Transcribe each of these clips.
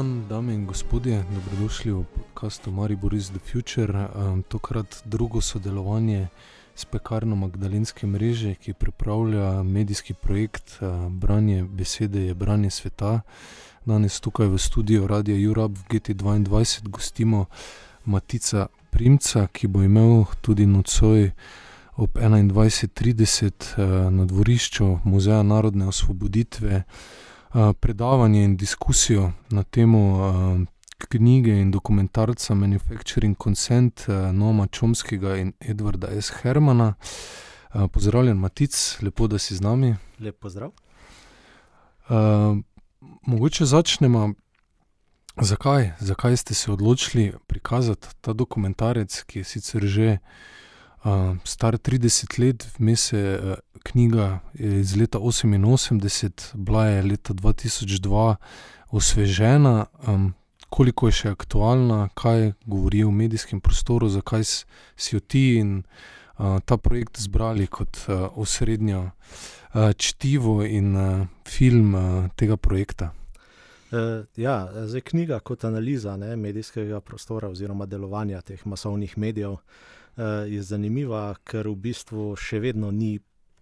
dan, dame in gospodje, dobrodošli v podkastu Maribor is the Future. Um, tokrat drugo sodelovanje s pekarno Magdalenske mreže, ki pripravlja medijski projekt uh, Branje besede je branje sveta. Danes tukaj v studiu Radia Jurab v GT2 gostimo Matica Primca, ki bo imel tudi nocoj ob 21.30 uh, na dvorišču Muzeja narodne osvoboditve predavanje in diskusijo na temo uh, knjige in dokumentarca Manufacturing Consent uh, Noma Čomskega in Edwarda S. Hermana. Pozdravljen, Matic, lepo, da si z nami. Lep pozdrav. Mogoče začnemo. Zakaj? Zakaj ste se odločili prikazati ta dokumentarec, ki je sicer že uh, star 30 let, vmes je knjiga iz leta 88, bila je leta 2002 osvežena, um, koliko je še aktualna, kaj govori o medijskem prostoru, zakaj si jo ti in uh, ta projekt zbrali kot uh, osrednjo uh, čtivo in uh, film uh, tega projekta. Uh, ja, zdaj knjiga kot analiza ne, medijskega prostora oziroma delovanja teh masovnih medijev uh, je zanimiva, ker v bistvu še vedno ni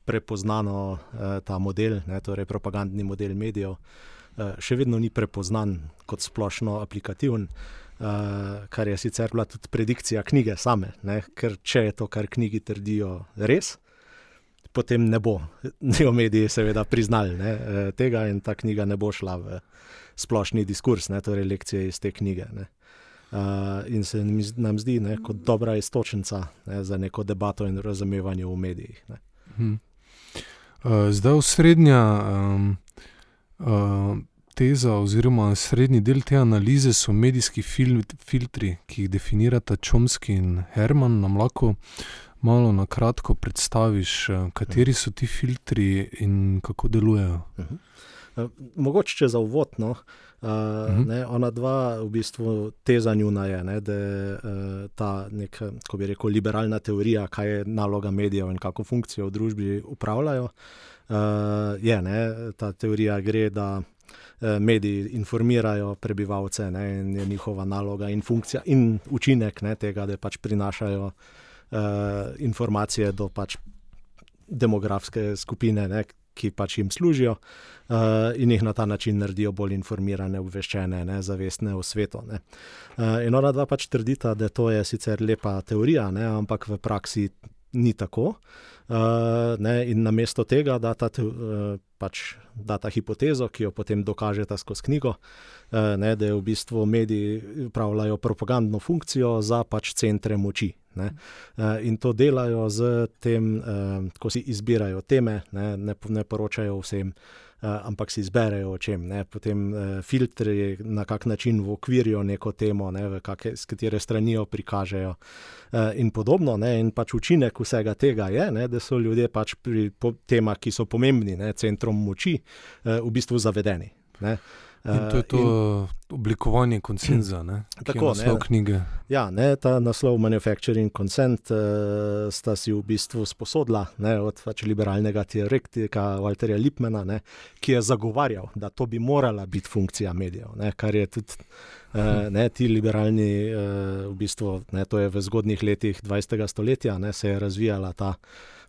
prepoznano uh, ta model, ne, torej propagandni model medijev, uh, še vedno ni prepoznan kot splošno aplikativen, uh, kar je sicer bila tudi predikcija knjige same, ne, ker če je to, kar knjigi trdijo, res. Potem ne bo, ne bodo mediji, seveda, priznali ne, tega, in ta knjiga ne bo šla v splošni diskurs, ne, torej lekcije iz te knjige. Ne. Uh, in se nam zdi ne, kot dobra istočnica ne, za neko debato in razumevanje v medijih. Hmm. Eh, zdaj, osrednja um, uh, teza, oziroma srednji del te analize so medijski fil filtri, ki jih definirata Čomski in Herman. Nam lahko malo na kratko predstaviš, uh, kateri so ti filtri in kako delujejo. Uh -huh. uh, mogoče če za uvod. No? Uh, uh mhm. -huh. Ona dva, v bistvu, teza njuna je, ne, da je uh, ta nek, ko bi rekel, liberalna teorija, kaj je naloga medijev in kako funkcijo v družbi upravljajo. Uh, je, ne, ta teorija gre, da uh, mediji informirajo prebivalce ne, in je njihova naloga in funkcija in učinek ne, tega, da pač prinašajo uh, informacije do pač demografske skupine, ne, ki pač jim služijo, uh, in jih na ta način naredijo bolj informirane, obveščene, ne, zavestne o svetu. Uh, in ona dva pač trdita, da to je sicer lepa teorija, ne, ampak v praksi ni tako. Uh, ne, in namesto tega, da ta, uh, pač, da ta hipotezo, ki jo potem dokažete skozi knjigo, uh, ne, da v bistvu mediji upravljajo propagandno funkcijo za pač centre moči. Ne, uh, in to delajo z tem, uh, ko si izbirajo teme, ne, ne, ne poročajo vsem. Uh, ampak si izberejo, o čem. Ne? Potem uh, filtri na kak način ukvirijo neko temo, ne? kake, s katero stranijo prikažejo, uh, in podobno. Ne? In pač učinek vsega tega je, ne? da so ljudje pač pri temah, ki so pomembni, ne? centrom moči, v bistvu zavedeni. Ne? In to je to in, oblikovanje konsenza, ne? tako je naslov knjige. Ja, ne, ta naslov Manufacturing Consent uh, sta si v bistvu sposodila ne, od pač liberalnega teoretika Walterja Lipmana, ne, ki je zagovarjal, da to bi morala biti funkcija medijev. Ne, kar je tudi uh, ne, ti liberalni, uh, v bistvu, ne, to je v zgodnih letih 20. stoletja, ne, se je razvijala ta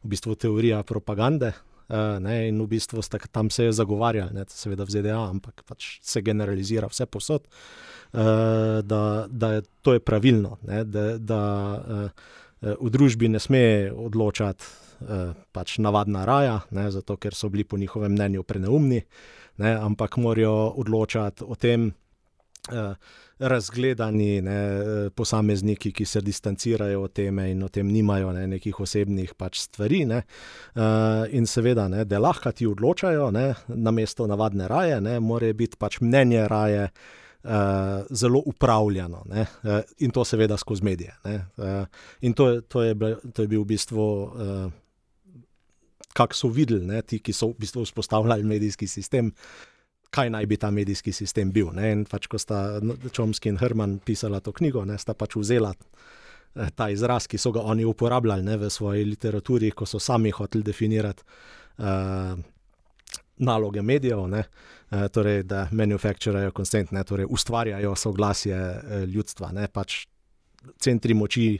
v bistvu, teorija propagande. Uh, ne, in v bistvu sta, tam se je zagovarjali, ne, seveda v ZDA, ampak pač se generalizira vse posod, uh, da, da je to je pravilno, ne, da, da uh, v družbi ne sme odločati pač navadna raja, ne, zato ker so bili po njihovem mnenju preneumni, ne, ampak morajo odločati o tem. Uh, razgledani ne, posamezniki, ki se distancirajo od teme in o tem nimajo ne, nekih osebnih pač stvari. Ne. Uh, in seveda, ne, da lahko ti odločajo, ne, na mesto navadne raje, ne, mora biti pač mnenje raje. Uh, zelo upravljano uh, in to seveda skozi medije. Uh, in to, to, je, to je bil v bistvu, uh, kako so videli ne, ti, ki so v bistvu vzpostavljali medijski sistem, kaj naj bi ta medijski sistem bil. Ne? In pač, ko sta Čomski in Herman pisala to knjigo, ne, sta pač vzela eh, ta izraz, ki so ga oni uporabljali ne, v svoji literaturi, ko so sami hoteli definirati. Uh, naloge medijev, ne, uh, torej, da manufacturajo konstant, ne, torej ustvarjajo soglasje uh, ljudstva. Ne, pač centri moči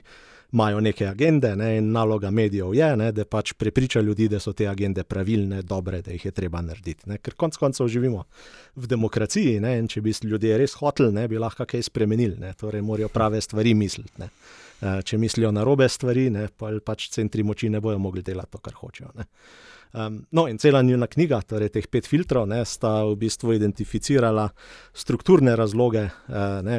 imajo neke agende ne, in naloga medijev je, ne, da pač prepriča ljudi, da so te agende pravilne, dobre, da jih je treba narediti. Ne, ker konec koncev živimo v demokraciji ne, in če bi ljudje res hoteli, ne, bi lahko kaj spremenili, ne, torej morajo prave stvari misliti. Ne. Če mislijo na robe stvari, ne, pa pač centri moči ne bodo mogli delati to, kar hočejo. Um, no, in cela njena knjiga, torej teh pet filtrov, ne, sta v bistvu identificirala strukturne razloge, uh, ne,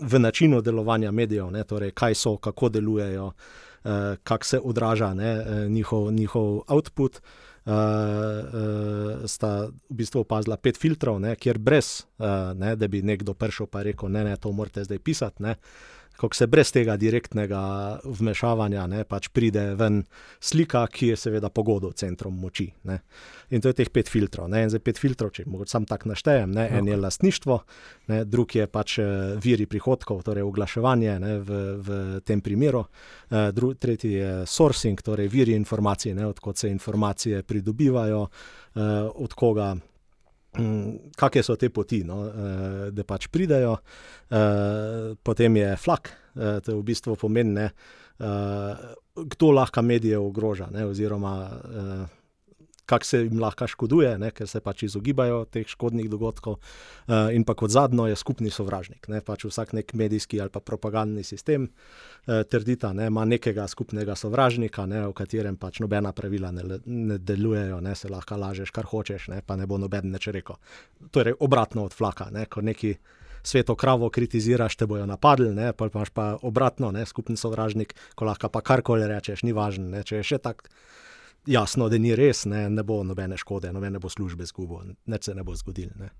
v načinu delovanja medijev, ne, torej kaj so, kako delujejo, uh, kako se odraža ne, eh, njihov, njihov output. Uh, uh, sta v bistvu opazila pet filtrov, ne, kjer brez, uh, ne, da bi nekdo prišel in rekel: Ne, ne, to morate zdaj pisati. Ne, uh, kako se brez tega direktnega vmešavanja ne, pač pride ven slika, ki je seveda pogodo centrom moči. Ne. In to je teh pet filtrov. Ne. In za pet filtrov, če jih sam tako naštejem, ne, en je lastništvo, ne, drug je pač eh, viri prihodkov, torej oglaševanje ne, v, v tem primeru, e, dru, tretji je sourcing, torej viri informacij, odkot se informacije pridobivajo, e, od koga. Mm, kakšne so te poti, no, uh, da pač pridejo. Uh, potem je flak, uh, to je v bistvu pomeni, uh, kdo lahko medije ogroža, ne, oziroma kako se jim lahko škoduje, ne, ker se pač izogibajo teh škodnih dogodkov. Uh, in pa kot zadnjo je skupni sovražnik. Ne, pač vsak nek medijski ali pa propagandni sistem uh, trdita, da ne, ima nekega skupnega sovražnika, ne, v katerem pač nobena pravila ne, ne delujejo, ne, se lahko lažeš, kar hočeš, ne, pa ne bo noben neč rekel. Torej, obratno od flaka, ne, ko neki. Sveto kravo kritiziraš, te bojo napadli, ne, pa imaš pa obratno, ne, skupni sovražnik, ko lahko pa karkoli rečeš, ni važno. Če je še tako jasno, da ni res, ne, ne bo nobene škode, nobene bo službe zgubo, nič se ne bo zgodilo. Ne.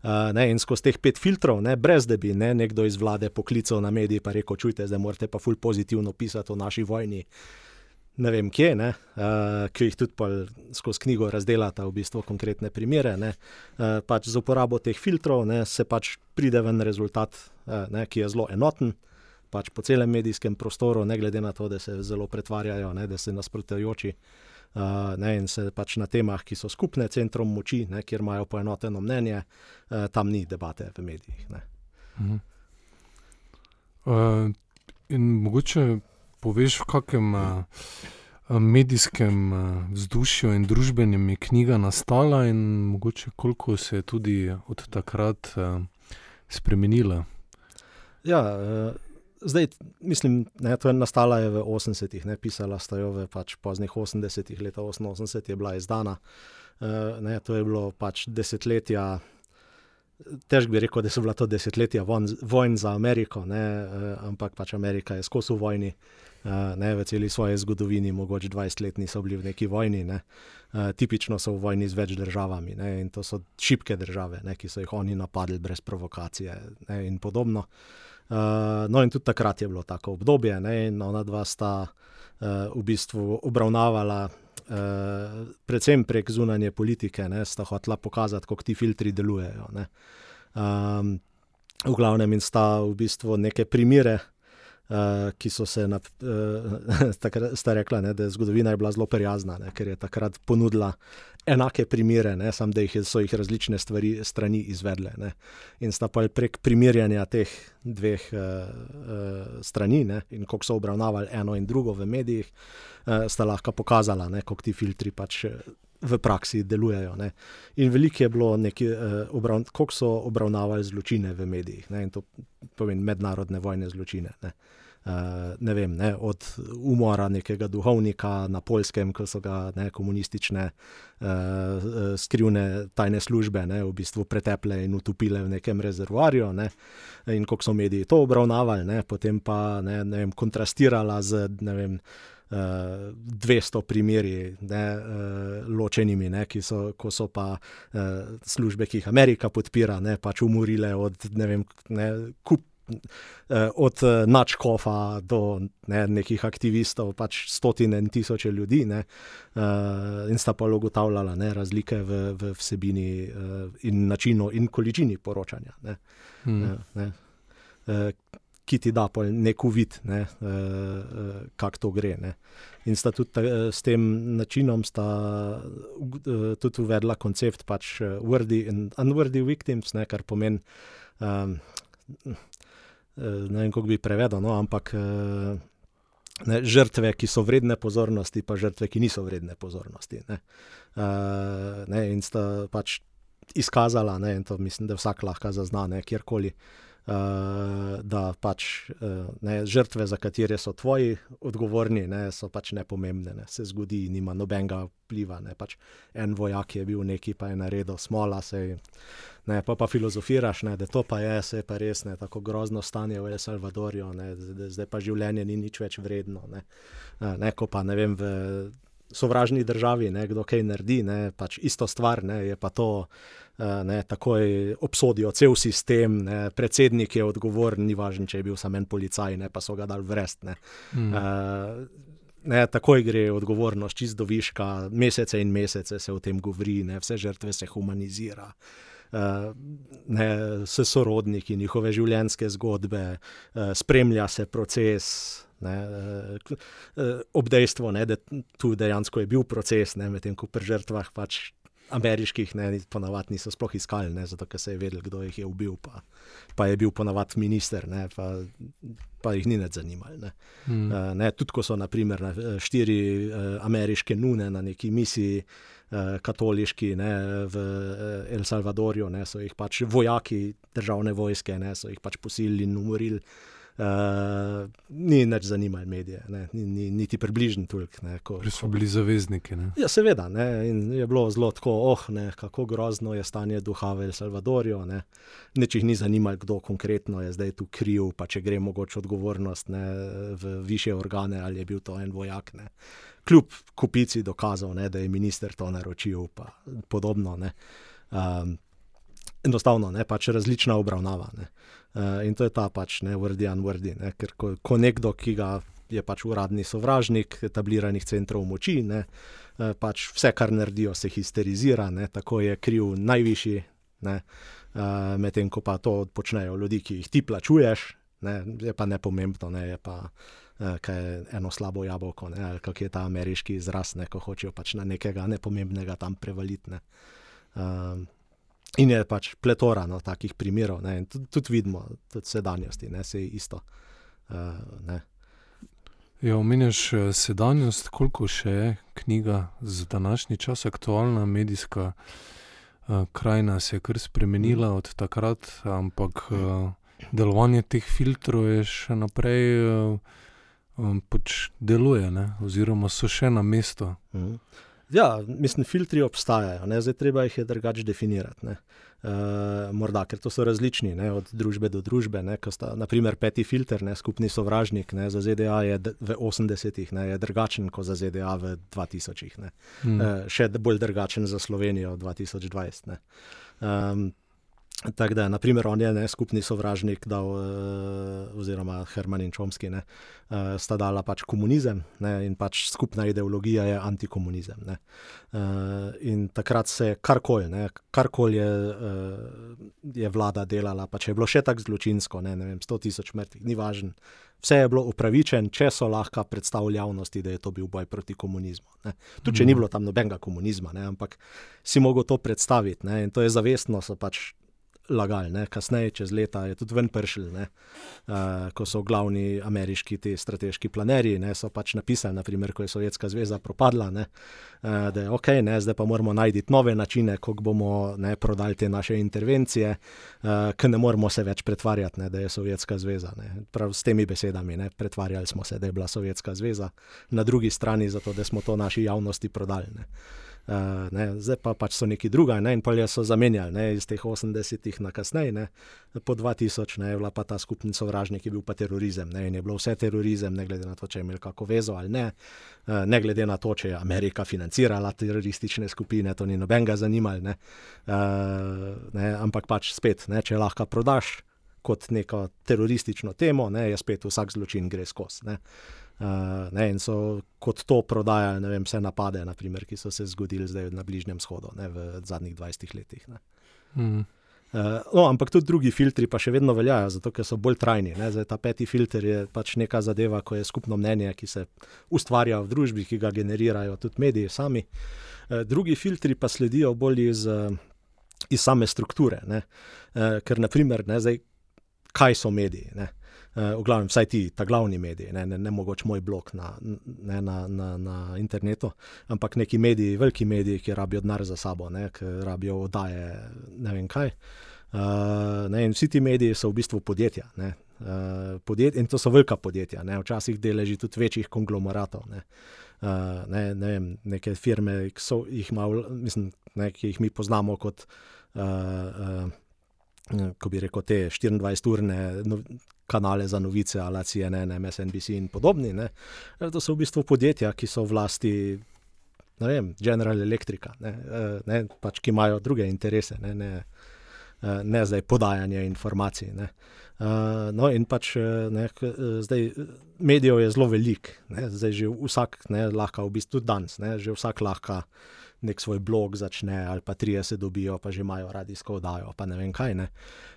Uh, ne, in skozi teh pet filtrov, ne, brez da bi ne, nekdo iz vlade poklical na medije in rekel: Čujte, zdaj morate pa ful pozitivno pisati o naši vojni. Ne vem, kje, ne, uh, ki jih tudi skozi knjigo razdelata, v bistvu konkretne primere. Ne, uh, pač z uporabo teh filtrov ne, se pač pride ven rezultat, uh, ne, ki je zelo enoten. Pač po celem medijskem prostoru, ne glede na to, da se zelo pretvarjajo, ne, da se nasprotujoči uh, ne, in se pač na temah, ki so skupne centrom moči, ne, kjer imajo poenoteno mnenje, uh, tam ni debate v medijih. Uh, in mogoče poveš, v kakem uh, medijskem uh, vzdušju in družbenem je knjiga nastala, in mogoče koliko se je tudi od takrat uh, spremenila. Ja, uh, Zdaj, mislim, da je nastala je v 80-ih, ne pisala sta jo v pač poznih 80-ih, leta 88 je bila izdana. Uh, ne, to je bilo pač desetletja, težko bi rekel, da so bila to desetletja vojn za Ameriko, ne, uh, ampak pač Amerika je skozi vojni, uh, ne, v celi svoji zgodovini, mogoče 20 let niso bili v neki vojni. Ne. Uh, tipično so v vojni z več državami ne, in to so šibke države, ne, ki so jih oni napadli brez provokacije ne, in podobno. Uh, no, in tudi takrat je bilo tako obdobje, ne, in ona dva sta uh, v bistvu obravnavala, uh, predvsem prek zunanje politike, ne, sta hotela pokazati, kako ti filtri delujejo. Um, v glavnem, in sta v bistvu neke primere. Uh, ki so se, uh, takrat sta rekla, ne, da je zgodovina je bila zelo prijazna, ne, ker je takrat ponudila enake primere, ne, samo da jih so jih različne stvari, strani izvedle. Ne. In sta pa prek primerjanja teh dveh uh, uh, strani ne, in kako so obravnavali eno in drugo v medijih, uh, sta lahko pokazala, kako ti filtri pač. V praksi delujejo. Ne. In veliko je bilo, uh, kako so obravnavali zločine v medijih, ne. in to pomeni mednarodne vojne zločine. Ne. Uh, ne vem, ne, od umora nekega duhovnika na polskem, ko so ga ne, komunistične uh, skrivne tajne službe ne, v bistvu preteple in utopile v nekem rezervoarju, ne, in kako so mediji to obravnavali, ne, potem pa ne, ne vem, kontrastirala z ne vem. Uh, 200 primeri, ne, ločenimi, ne, ki so, ko so pa službe, ki jih Amerika podpira, ne, pač umorile od ne vem, ne, kup Eh, od eh, načkofa do ne, nekih aktivistov, pač stotine in tisoče ljudi, ne, eh, in sta pa ugotavljala ne, razlike v, v vsebini in načinu in količini poročanja. Ne, hmm. ne, ki ti da nek uvid, ne, uh, uh, kako to gre. Ne. In sta tudi ta, s tem načinom sta, uh, tudi uvedla koncept pač worthy and unworthy victims, ne, kar pomeni, um, ne vem, kako bi prevedel, no, ampak. Uh, Ne, žrtve, ki so vredne pozornosti, pa žrtve, ki niso vredne pozornosti. Ne. Uh, ne, in sta pač izkazala, ne, in to mislim, da vsak lahko zazna, kjerkoli, uh, da pač uh, ne, žrtve, za katere so tvoji odgovorni, ne, so pač nepomembne. Ne. Se zgodi, nima nobenega vpliva. Ne, pač en vojak je bil neki, pa je naredil smola, se je. Pa pa filozofiraš, ne, da to pa je, se je pa res ne, tako grozno stanje v El Salvadorju, ne, zdaj, zdaj pa življenje ni nič več vredno. Ne, ne ko pa ne vem. V, sovražni državi, ne, kdo kaj naredi, ne, pač isto stvar, ne, je pa to, eh, ne, takoj obsodijo cel sistem, ne, predsednik je odgovoren, ni važno, če je bil samo en policaj, ne, pa so ga dal vrest. Ne. Mm. Uh, Ne, takoj gre odgovornost čist do viška, mesece in mesece se o tem govori, ne, vse žrtve se humanizira. Uh, ne, vse sorodniki, njihove življenjske zgodbe, spremlja se proces, Ne, eh, eh, ob dejstvu, ne, da tu dejansko je bil proces, medtem ko pri žrtvah pač ameriških ne, ponavadi niso sploh iskali, ne, zato se je vedel, kdo jih je ubil, pa, pa je bil ponavadi minister, ne, pa, pa jih ni več zanimalo. Ne. Hmm. Uh, ne, tudi ko so naprimer štiri uh, ameriške nune na neki misiji. Katoliški ne, v El Salvadorju, ne, so jih pač vojaki državne vojske, ne, so jih pač posilili in umorili. Uh, ni več zanimalo medije, ne, ni, ni, niti približno toliko. Prej so bili zavezniki. Ne? Ja, seveda. Ne, je bilo zelo tako, oh, ne, kako grozno je stanje duha v El Salvadorju. Ne. Neč jih ni zanimalo, kdo konkretno je zdaj tu kriv, pa če gre mogoče odgovornost ne, v više organe ali je bil to en vojak. Ne. Kljub kupici dokazov, ne, da je minister to naročil, pa podobno. Um, enostavno, ne, pač različna obravnava. Ne. Uh, in to je ta pač ne vrdi, unvrdi. Ne? Ker ko, ko nekdo, ki ga je pač uradni sovražnik etabliranih centrov moči, ne, uh, pač vse, kar naredijo, se histerizira, ne? tako je kriv najvišji, uh, medtem ko pa to počnejo ljudi, ki jih ti plačuješ, ne? je pa nepomembno, ne? je pa uh, je eno slabo jabolko, ne? ali kak je ta ameriški izraz, ne? ko hočejo pač na nekega nepomembnega tam prevaliti. Ne? Uh, In je pač pletora no, takih primerov, ne, tudi, tudi vidimo, tudi sedanjosti, ne, se je isto. Uh, ja, omeniš eh, sedanjost, koliko še je knjiga za današnji čas aktualna, medijska uh, krajina se je kar spremenila od takrat, ampak uh, delovanje teh filtrov je še naprej. Uh, Pač deluje, ne? oziroma so še na mestu. Mhm. Ja, mislim, filtri obstajajo, ne? zdaj treba jih je drugače definirati. Uh, morda, ker to so različni, ne? od družbe do družbe. Sta, naprimer, peti filter, ne? skupni sovražnik ne? za ZDA je v 80-ih drugačen kot za ZDA v 2000-ih. Hmm. Uh, še bolj drugačen za Slovenijo v 2020. Tako da, naprimer, on je ne, skupni sovražnik, dal, uh, oziroma Herman in Čomski, ne, uh, sta dala pač komunizem ne, in pač skupna ideologija je antikomunizem. Ne. Uh, in takrat se karkoli, karkoli je, je vlada delala, pa če je bilo še tako zločinsko, ne, ne vem, 100 tisoč mrtvih, ni važno. Vse je bilo upravičen, če so lahko predstavili javnosti, da je to bil boj proti komunizmu. Ne. Tudi če ni mhm. bilo tam nobenega komunizma, ne, ampak si mogel to predstaviti. Ne, in to je zavestno, so pač lagali, ne? kasneje, čez leta, je tudi ven pršil, uh, ko so glavni ameriški ti strateški planerji, ne? so pač napisali, naprimer, ko je Sovjetska zveza propadla, uh, da je ok, ne? zdaj pa moramo najti nove načine, kako bomo ne, prodali te naše intervencije, uh, ker ne moramo se več pretvarjati, ne, da je Sovjetska zveza. Ne? Prav s temi besedami, ne? pretvarjali smo se, da je bila Sovjetska zveza, na drugi strani zato, da smo to naši javnosti prodali. Ne? Uh, ne, zdaj pa pač so neki drugi, ne, in polje so zamenjali ne, iz teh 80-ih na kasneje, ne, po 2000, ne, je bila pa ta skupni sovražnik, je bil pa terorizem. Ne, in je bilo vse terorizem, ne glede na to, če je imel kako vezo ali ne, uh, ne glede na to, če je Amerika financirala teroristične skupine, to ni nobenega zanimalo. Ne, uh, ne, ampak pač spet, ne, če lahko prodaš kot neko teroristično temo, ne, je spet vsak zločin gre skozi. Uh, ne, in so kot to prodajali vem, vse napade, naprimer, ki so se zgodili zdaj na Bližnjem shodu ne, v zadnjih 20 letih. Mm. Uh, no, ampak tudi drugi filtri pa še vedno veljajo, zato ker so bolj trajni. Zdaj, ta peti filter je pač neka zadeva, ko je skupno mnenje, ki se ustvarja v družbi, ki ga generirajo tudi mediji sami. Uh, drugi filtri pa sledijo bolj iz, iz same strukture. Uh, ker, naprimer, ne, zdaj, kaj so mediji? Ne? Uh, v glavnem, vsaj ti, ta glavni mediji, ne, ne, ne mogoče moj blog na, ne, na, na, na internetu, ampak neki mediji, veliki mediji, ki rabijo denar za sabo, ne, ki rabijo oddaje, ne vem kaj. Uh, ne, in vsi ti mediji so v bistvu podjetja. Ne, uh, podjet, in to so velika podjetja, ne, včasih deleži tudi večjih konglomeratov. Ne. Uh, ne, ne vem, neke firme, ki, so, jih mal, mislim, ne, ki jih mi poznamo kot. Uh, uh, rekel, te 24-urne no, kanale za novice, ali CNN, MSNBC in podobni. Ne. To so v bistvu podjetja, ki so v lasti, ne vem, General Electric, ne, ne, pač, ki imajo druge interese, ne, ne, ne zdaj podajanje informacij. Ne. No, in pač ne, zdaj medijev je zelo velik, ne, zdaj že vsak, ne, lahko v bistvu danes, ne, že vsak lahko nek svoj blog začne, ali pa 30 dobijo, pa že imajo radijsko oddajo, pa ne vem kaj. Ne.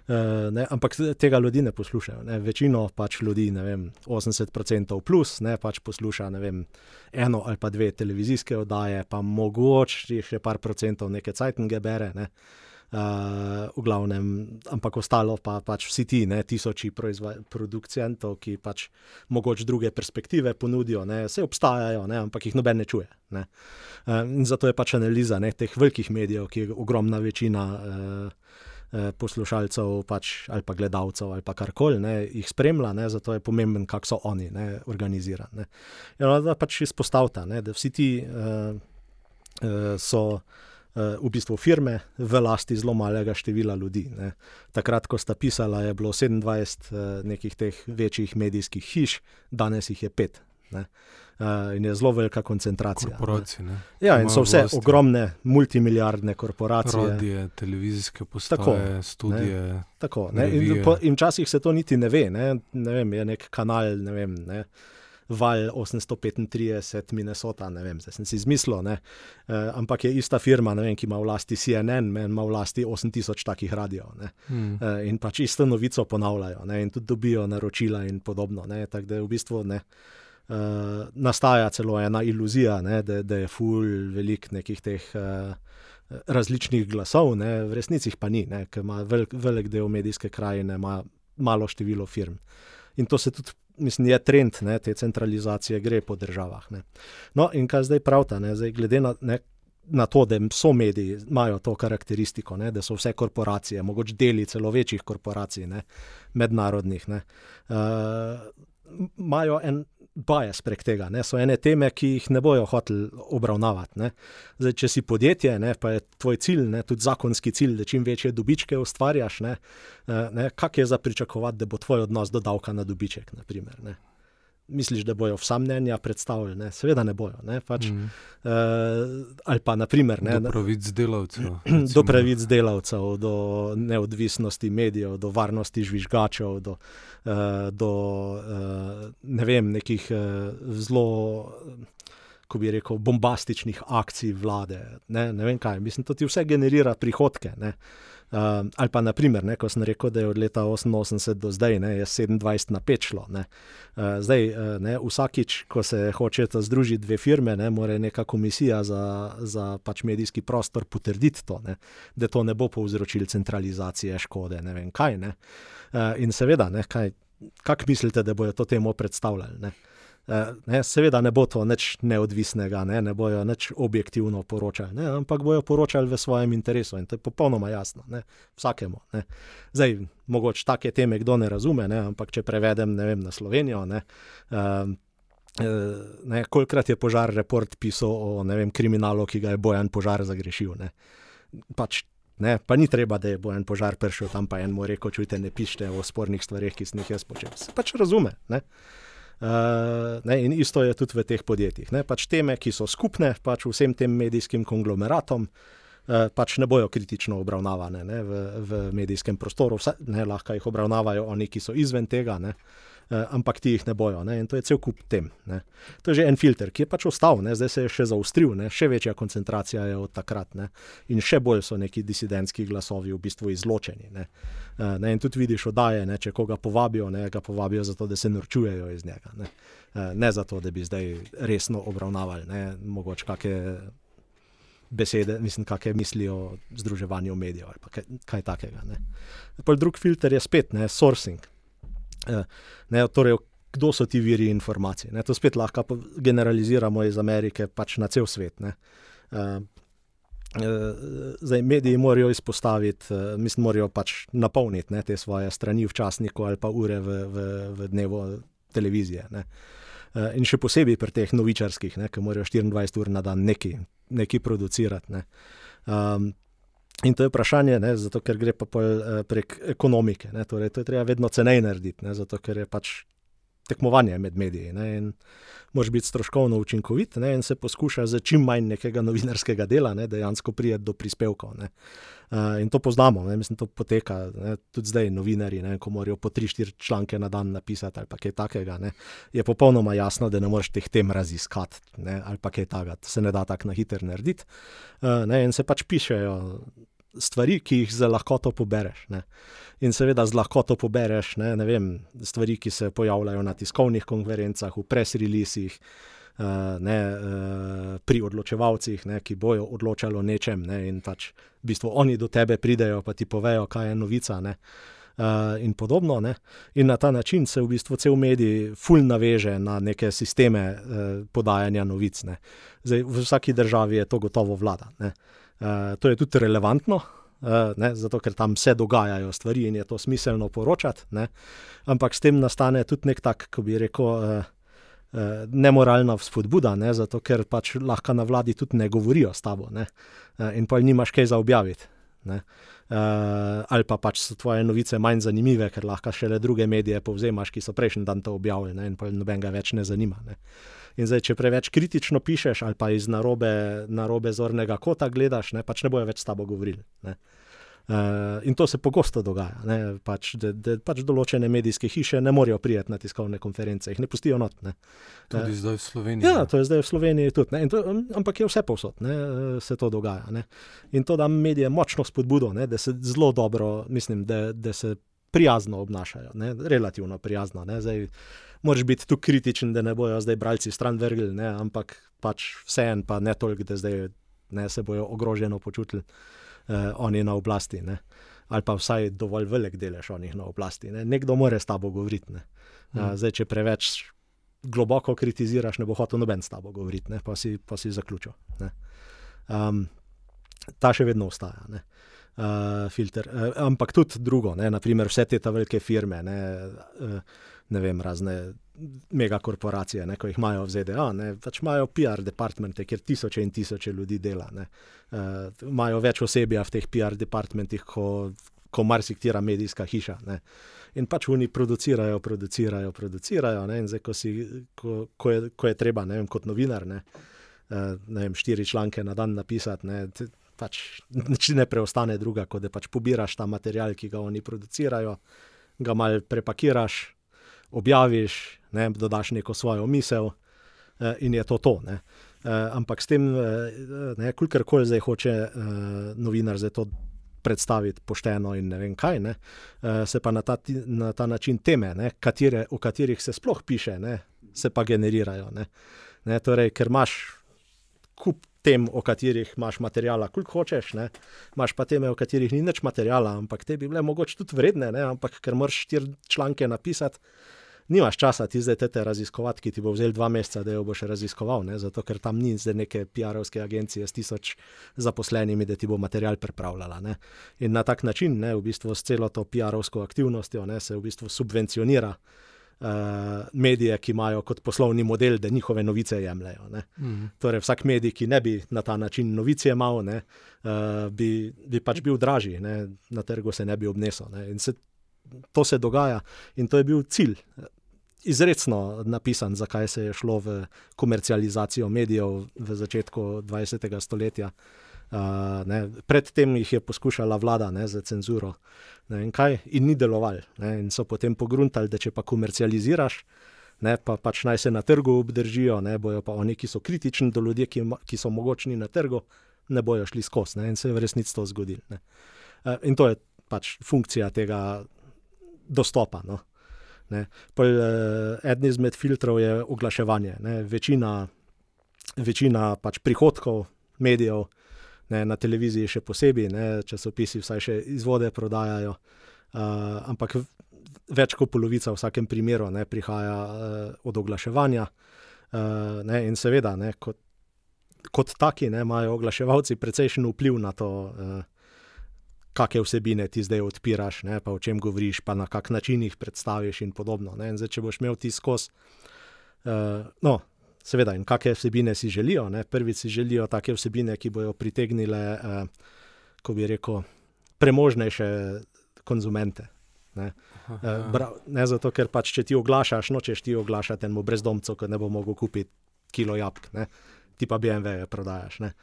Uh, ne, ampak tega ljudi ne poslušajo. Ne. Večino pač ljudi, ne vem, 80% plus, ne pač posluša vem, eno ali pa dve televizijske oddaje, pa mogoče še par procentov neke cajtnge bere. Ne. V glavnem, ampak ostalo pa pač vsi ti, ne, tisoči producentov, ki pač mogoče druge perspektive ponudijo, ne, vse obstajajo, ne, ampak jih noben ne čuje. Ne. Uh, zato je pač analiza ne, teh velikih medijev, ki je ogromna večina uh, poslušalcev pač, ali pa gledalcev ali pa karkoli, jih spremlja, ne, zato je pomemben, kako so oni ne, organizirani. Ja, da pač izpostavlja, da vsi ti uh, uh, so v bistvu firme v lasti zelo malega števila ljudi. Ne. Takrat, ko sta pisala, je bilo 27 nekih teh večjih medijskih hiš, danes jih je pet. Ne. In je zelo velika koncentracija. Ja, in so vse vlasti. ogromne, multimilijardne korporacije. Radije, televizijske postaje, tako, studije. Ne, tako, ne. In, po, in včasih se to niti ne ve. Ne. Ne vem, je nek kanal, ne vem. Ne. Val 835, Minnesota, ne vem, zdaj sem si izmislil, e, ampak je ista firma, vem, ki ima v lasti CNN, ima v lasti 8000 takih radio. Hmm. E, in pač isto novico ponavljajo ne, in tudi dobijo naročila in podobno. Tako da je v bistvu ne. Uh, nastaja celo ena iluzija, ne, da, da je ful velik nekih teh uh, različnih glasov, ne, v resnici pa ni, ker ima velik, velik del medijske krajine, ima malo število firm. In to se tudi mislim, je trend ne, te centralizacije, gre po državah. Ne. No, in kaj zdaj pravta, ne, zdaj, glede na, ne, na to, da so mediji, imajo to karakteristiko, ne, da so vse korporacije, mogoče deli celo večjih korporacij, ne, mednarodnih, uh, imajo en bias prek tega. Ne? So ene teme, ki jih ne bojo hoteli obravnavati. Zdaj, če si podjetje, ne, pa je tvoj cilj, ne, tudi zakonski cilj, da čim večje dobičke ustvarjaš, ne, eh, ne, kak je za pričakovati, da bo tvoj odnos do davka na dobiček. Naprimer, misliš, da bojo vsa mnenja predstavljali, ne? seveda ne bojo. Ne? Pač, mm. uh, ali pa, naprimer, ne, do pravic delavcev. do pravic delavcev, do neodvisnosti medijev, do varnosti žvižgačev, do, uh, do uh, ne vem, nekih uh, zelo. Ko bi rekel, bombastičnih akcij vlade. Ne, ne vem kaj, mislim, da ti vse generira prihodke. Uh, Uh, ali pa, naprimer, ne, ko sem rekel, da je od leta 88 do zdaj, ne, je 27 na 5 šlo. Ne. Uh, zdaj, uh, ne, vsakič, ko se hočeta združiti dve firme, ne, mora neka komisija za, za pač medijski prostor potrditi to, ne, da to ne bo povzročilo centralizacije škode. Ne vem kaj. Ne. Uh, in seveda, kaj, kak mislite, da bojo to temo predstavljali? Ne. Eh, ne, seveda ne bo to nič neodvisnega, ne, ne bojo nič objektivno poročali, ne, ampak bojo poročali v svojem interesu in to je popolnoma jasno, ne, vsakemu. Ne. Zdaj, mogoče take teme kdo ne razume, ne, ampak če prevedem vem, na Slovenijo. Ne, um, Ne, kolikrat je požar report pisal o vem, kriminalu, ki ga je bojan požar zagrešil. Ne. Pač, ne, pa ni treba, da je bojan požar prišel tam, pa en mu rekel: čujte, ne pišite o spornih stvarih, ki sem jih jaz počel. Pač razume. Ne. Uh, ne, in isto je tudi v teh podjetjih. Ne, pač teme, ki so skupne pač vsem tem medijskim konglomeratom, uh, pač ne bojo kritično obravnavane ne, v, v medijskem prostoru. Vse, ne, lahko jih obravnavajo oni, ki so izven tega. Ne, ampak ti jih ne bojo. Ne? In to je cel kup tem. Ne? To je že en filter, ki je pač ostal, ne? zdaj se je še zaustril, ne? še večja koncentracija je od takrat. Ne? In še bolj so neki disidentski glasovi v bistvu izločeni. Ne? Uh, ne? In tudi vidiš oddaje, ne? če koga povabijo, ne? ga povabijo zato, da se norčujejo iz njega. Ne? Uh, ne zato, da bi zdaj resno obravnavali, ne? mogoče kakšne besede, mislim, kakšne mislijo o združevanju medijev ali kaj, kaj takega. Drugi filter je spet ne, sourcing. Eh, ne, torej, kdo so ti viri informacij? Ne, to spet lahko generaliziramo iz Amerike pač na cel svet. Ne. Eh, eh, zdaj, mediji morajo izpostaviti, mislim, morajo pač napolniti ne, te svoje strani v časniku ali pa ure v, v, v dnevu televizije. Ne. In še posebej pri teh novičarskih, ne, ki morajo 24 ur na dan nekaj nekaj producirati. Ne. Um, in to je vprašanje, ne, zato, ker gre pa pol, uh, prek ekonomike. Ne, torej, to je treba vedno ceneje narediti, ne, zato ker je pač tekmovanje med mediji. Ne, in moraš biti stroškovno učinkovit ne, in se poskuša z čim manj nekega novinarskega dela ne, dejansko prijeti do prispevkov. Ne. Uh, in to poznamo, ne, mislim, to poteka ne, tudi zdaj, novinari, ne, ko morajo po 3-4 članke na dan napisati ali kaj takega. Ne, je popolnoma jasno, da ne moreš teh tem raziskati ne, ali kaj takega, se ne da tako na hiter narediti. Uh, ne, in se pač pišejo stvari, ki jih za lahkoto pobereš. Ne. In seveda z lahkoto pobereš ne, ne vem, stvari, ki se pojavljajo na tiskovnih konferencah, v press-releasih, uh, ne, uh, pri odločevalcih, ne, ki bojo odločali o nečem. Ne, in pač v bistvu oni do tebe pridejo, pa ti povejo, kaj je novica. Ne. Uh, in podobno. Ne? In na ta način se v bistvu cel medij fulj naveže na neke sisteme uh, podajanja novic. Zdaj, v vsaki državi je to gotovo vlada. Uh, to je tudi relevantno, uh, ne? zato ker tam se dogajajo stvari in je to smiselno poročati. Ne? Ampak s tem nastane tudi nek tak, kako bi rekel. Uh, Nemoralna spodbuda, ne, zato ker pač lahko na vladi tudi ne govorijo s tabo, ne, in pa nimaš kaj za objaviti. Ne uh, ali pa pač so tvoje novice manj zanimive, ker lahko še le druge medije povzemaš, ki so prejšnji dan to objavili ne, in pa noben ga več ne zanima. Ne. In zdaj, če preveč kritično pišeš ali pa iz narobe, narobe zornega kota gledaš, ne, pač ne bojo več s tabo govorili. Ne. Uh, in to se pogosto dogaja, ne, pač, da, da pač določene medijske hiše ne morejo prijeti na tiskovne konference, jih ne pustijo not. Ne. Tudi uh, zdaj v Sloveniji. Ja, to je zdaj v Sloveniji tudi. To, ampak je vse povsod, ne, se to dogaja. Ne. In to da medije močno spodbudo, ne, da se zelo dobro, mislim, da, da se prijazno obnašajo, ne, relativno prijazno. Ne, zdaj, Moraš biti tu kritičen, da ne bojo zdaj bralci stran vrgli, ne, ampak pač vseeno, pa ne toliko, da zdaj ne, se bojo ogroženo počutili uh, oni na oblasti. Ne? Ali pa vsaj dovolj velik delež oni na oblasti. Ne? Nekdo more s tabo govoriti. Uh, zdaj, če preveč globoko kritiziraš, ne bo hotel noben s tabo govoriti, ne? pa si, pa si zaključil. Um, ta še vedno ostaja. Ne? Uh, filter. Uh, ampak tudi drugo, ne? naprimer vse te velike firme, ne, uh, ne vem, razne megakorporacije, ne, ko jih imajo v ZDA, ne, pač imajo PR departmente, kjer tisoče in tisoče ljudi dela. Ne, uh, imajo več osebja v teh PR departmentih, kot ko marsikatera medijska hiša. Ne. In pač oni producirajo, producirajo, producirajo. Ne, zdaj, ko, si, ko, ko, je, ko je treba, ne vem, kot novinar, ne, uh, ne vem, štiri članke na dan napisati. Ne, Pač ne preostane druga, kot da pač pobiraš ta material, ki ga oni producirajo, ga mal prepakiraš, objaviš, ne, dodaš neko svojo misel eh, in je to to. Ne. Eh, ampak s tem, eh, kolikor koli zdaj hoče novinar za to predstaviti pošteno in ne vem kaj, ne, se pa na ta, na ta način teme, ne, katere, o katerih se sploh piše, ne, se pa generirajo. Ne. Ne, torej, ker imaš kup. Tem, o katerih imaš materijala, koliko hočeš, ne? imaš pa teme, o katerih ni več materijala, ampak te bi bile mogoče tudi vredne, ne? ampak ker moraš štiri članke napisati, nimaš časa ti zdaj te raziskovati, ki ti bo vzel dva meseca, da jo boš raziskoval, ne? zato ker tam ni zdaj neke PR-ovske agencije s tisoč zaposlenimi, da ti bo material pripravljala. Ne? In na tak način, ne, v bistvu s celo to PR-ovsko aktivnostjo, ne, se v bistvu subvencionira. Uh, medije, ki imajo kot poslovni model, da njihove novice jemljajo. Mm -hmm. Torej, vsak medij, ki ne bi na ta način novice imel, ne, uh, bi, bi pač bil dražji, ne, na trgu se ne bi obnesel. Ne. In se, to se dogaja in to je bil cilj izredno napisan, zakaj se je šlo v komercializacijo medijev v začetku 20. stoletja. Uh, Predtem jih je poskušala vlada ne, za cenzuro ne, in, in ni deloval. Ne, in so potem pogruntali, da če pa komercializiraš, ne, pa pač naj se na trgu obdržijo, ne bojo pa oni, ki so kritični do ljudi, ki, ki so mogočni na trgu, ne bojo šli skozi. In se je v resnici to zgodilo. Uh, in to je pač funkcija tega dostopa. No. Pol, uh, eden izmed filtrov je oglaševanje. Ne. Večina, večina pač prihodkov medijev, ne, na televiziji še posebej, ne, časopisi vsaj še izvode prodajajo. Uh, ampak več kot polovica v vsakem primeru ne, prihaja uh, od oglaševanja. Uh, ne, in seveda, ne, kot, kot taki, ne, imajo oglaševalci precejšen vpliv na to, uh, kakšne vsebine ti zdaj odpiraš, ne, pa o čem govoriš, pa na kak način jih predstaviš in podobno. Ne, in zdaj, če boš imel ti skozi. Uh, no, seveda, in kakšne vsebine si želijo. Ne? Prvi si želijo take vsebine, ki bodo pritegnile, eh, ko bi rekel, premožnejše konzumente. Ne? Eh, bra, ne zato, ker pač če ti oglašaš, nočeš ti oglašati enemu brezdomcu, ki ne bo mogel kupiti kilo jabolk, ti pa BMW-je prodajaš. Ne?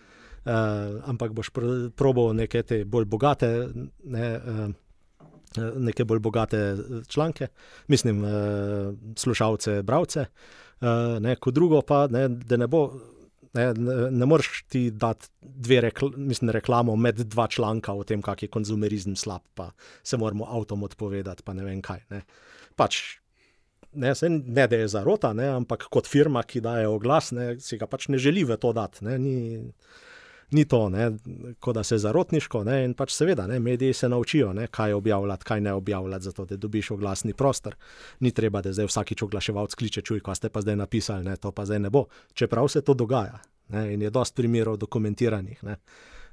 Uh, ampak boš pr probal neke te bolj bogate, ne, uh, neke bolj bogate članke, mislim, uh, slušalce, bralce. Uh, Eh, ne, kot drugo pa, ne, da ne bo. Ne, ne, ne moreš ti dati dve rekl mislim, reklamo med dva članka o tem, kak je konzumerizem slab, pa se moramo avtom odpovedati, pa ne vem kaj. Ne. Pač, ne, ne da je zarota, ne, ampak kot firma, ki daje oglas, ne, si ga pač ne želi v to dati. Ne, ni, ni to, ne, kot da se zarotniško. Ne, in pač seveda, ne, mediji se naučijo, ne, kaj objavljati, kaj ne objavljati, zato da dobiš oglasni prostor. Ni treba, da zdaj vsakič oglaševalc kliče, čuj, kaj ste pa zdaj napisali, ne, to pa zdaj ne bo. Čeprav se to dogaja ne, in je dosti primerov dokumentiranih. Ne,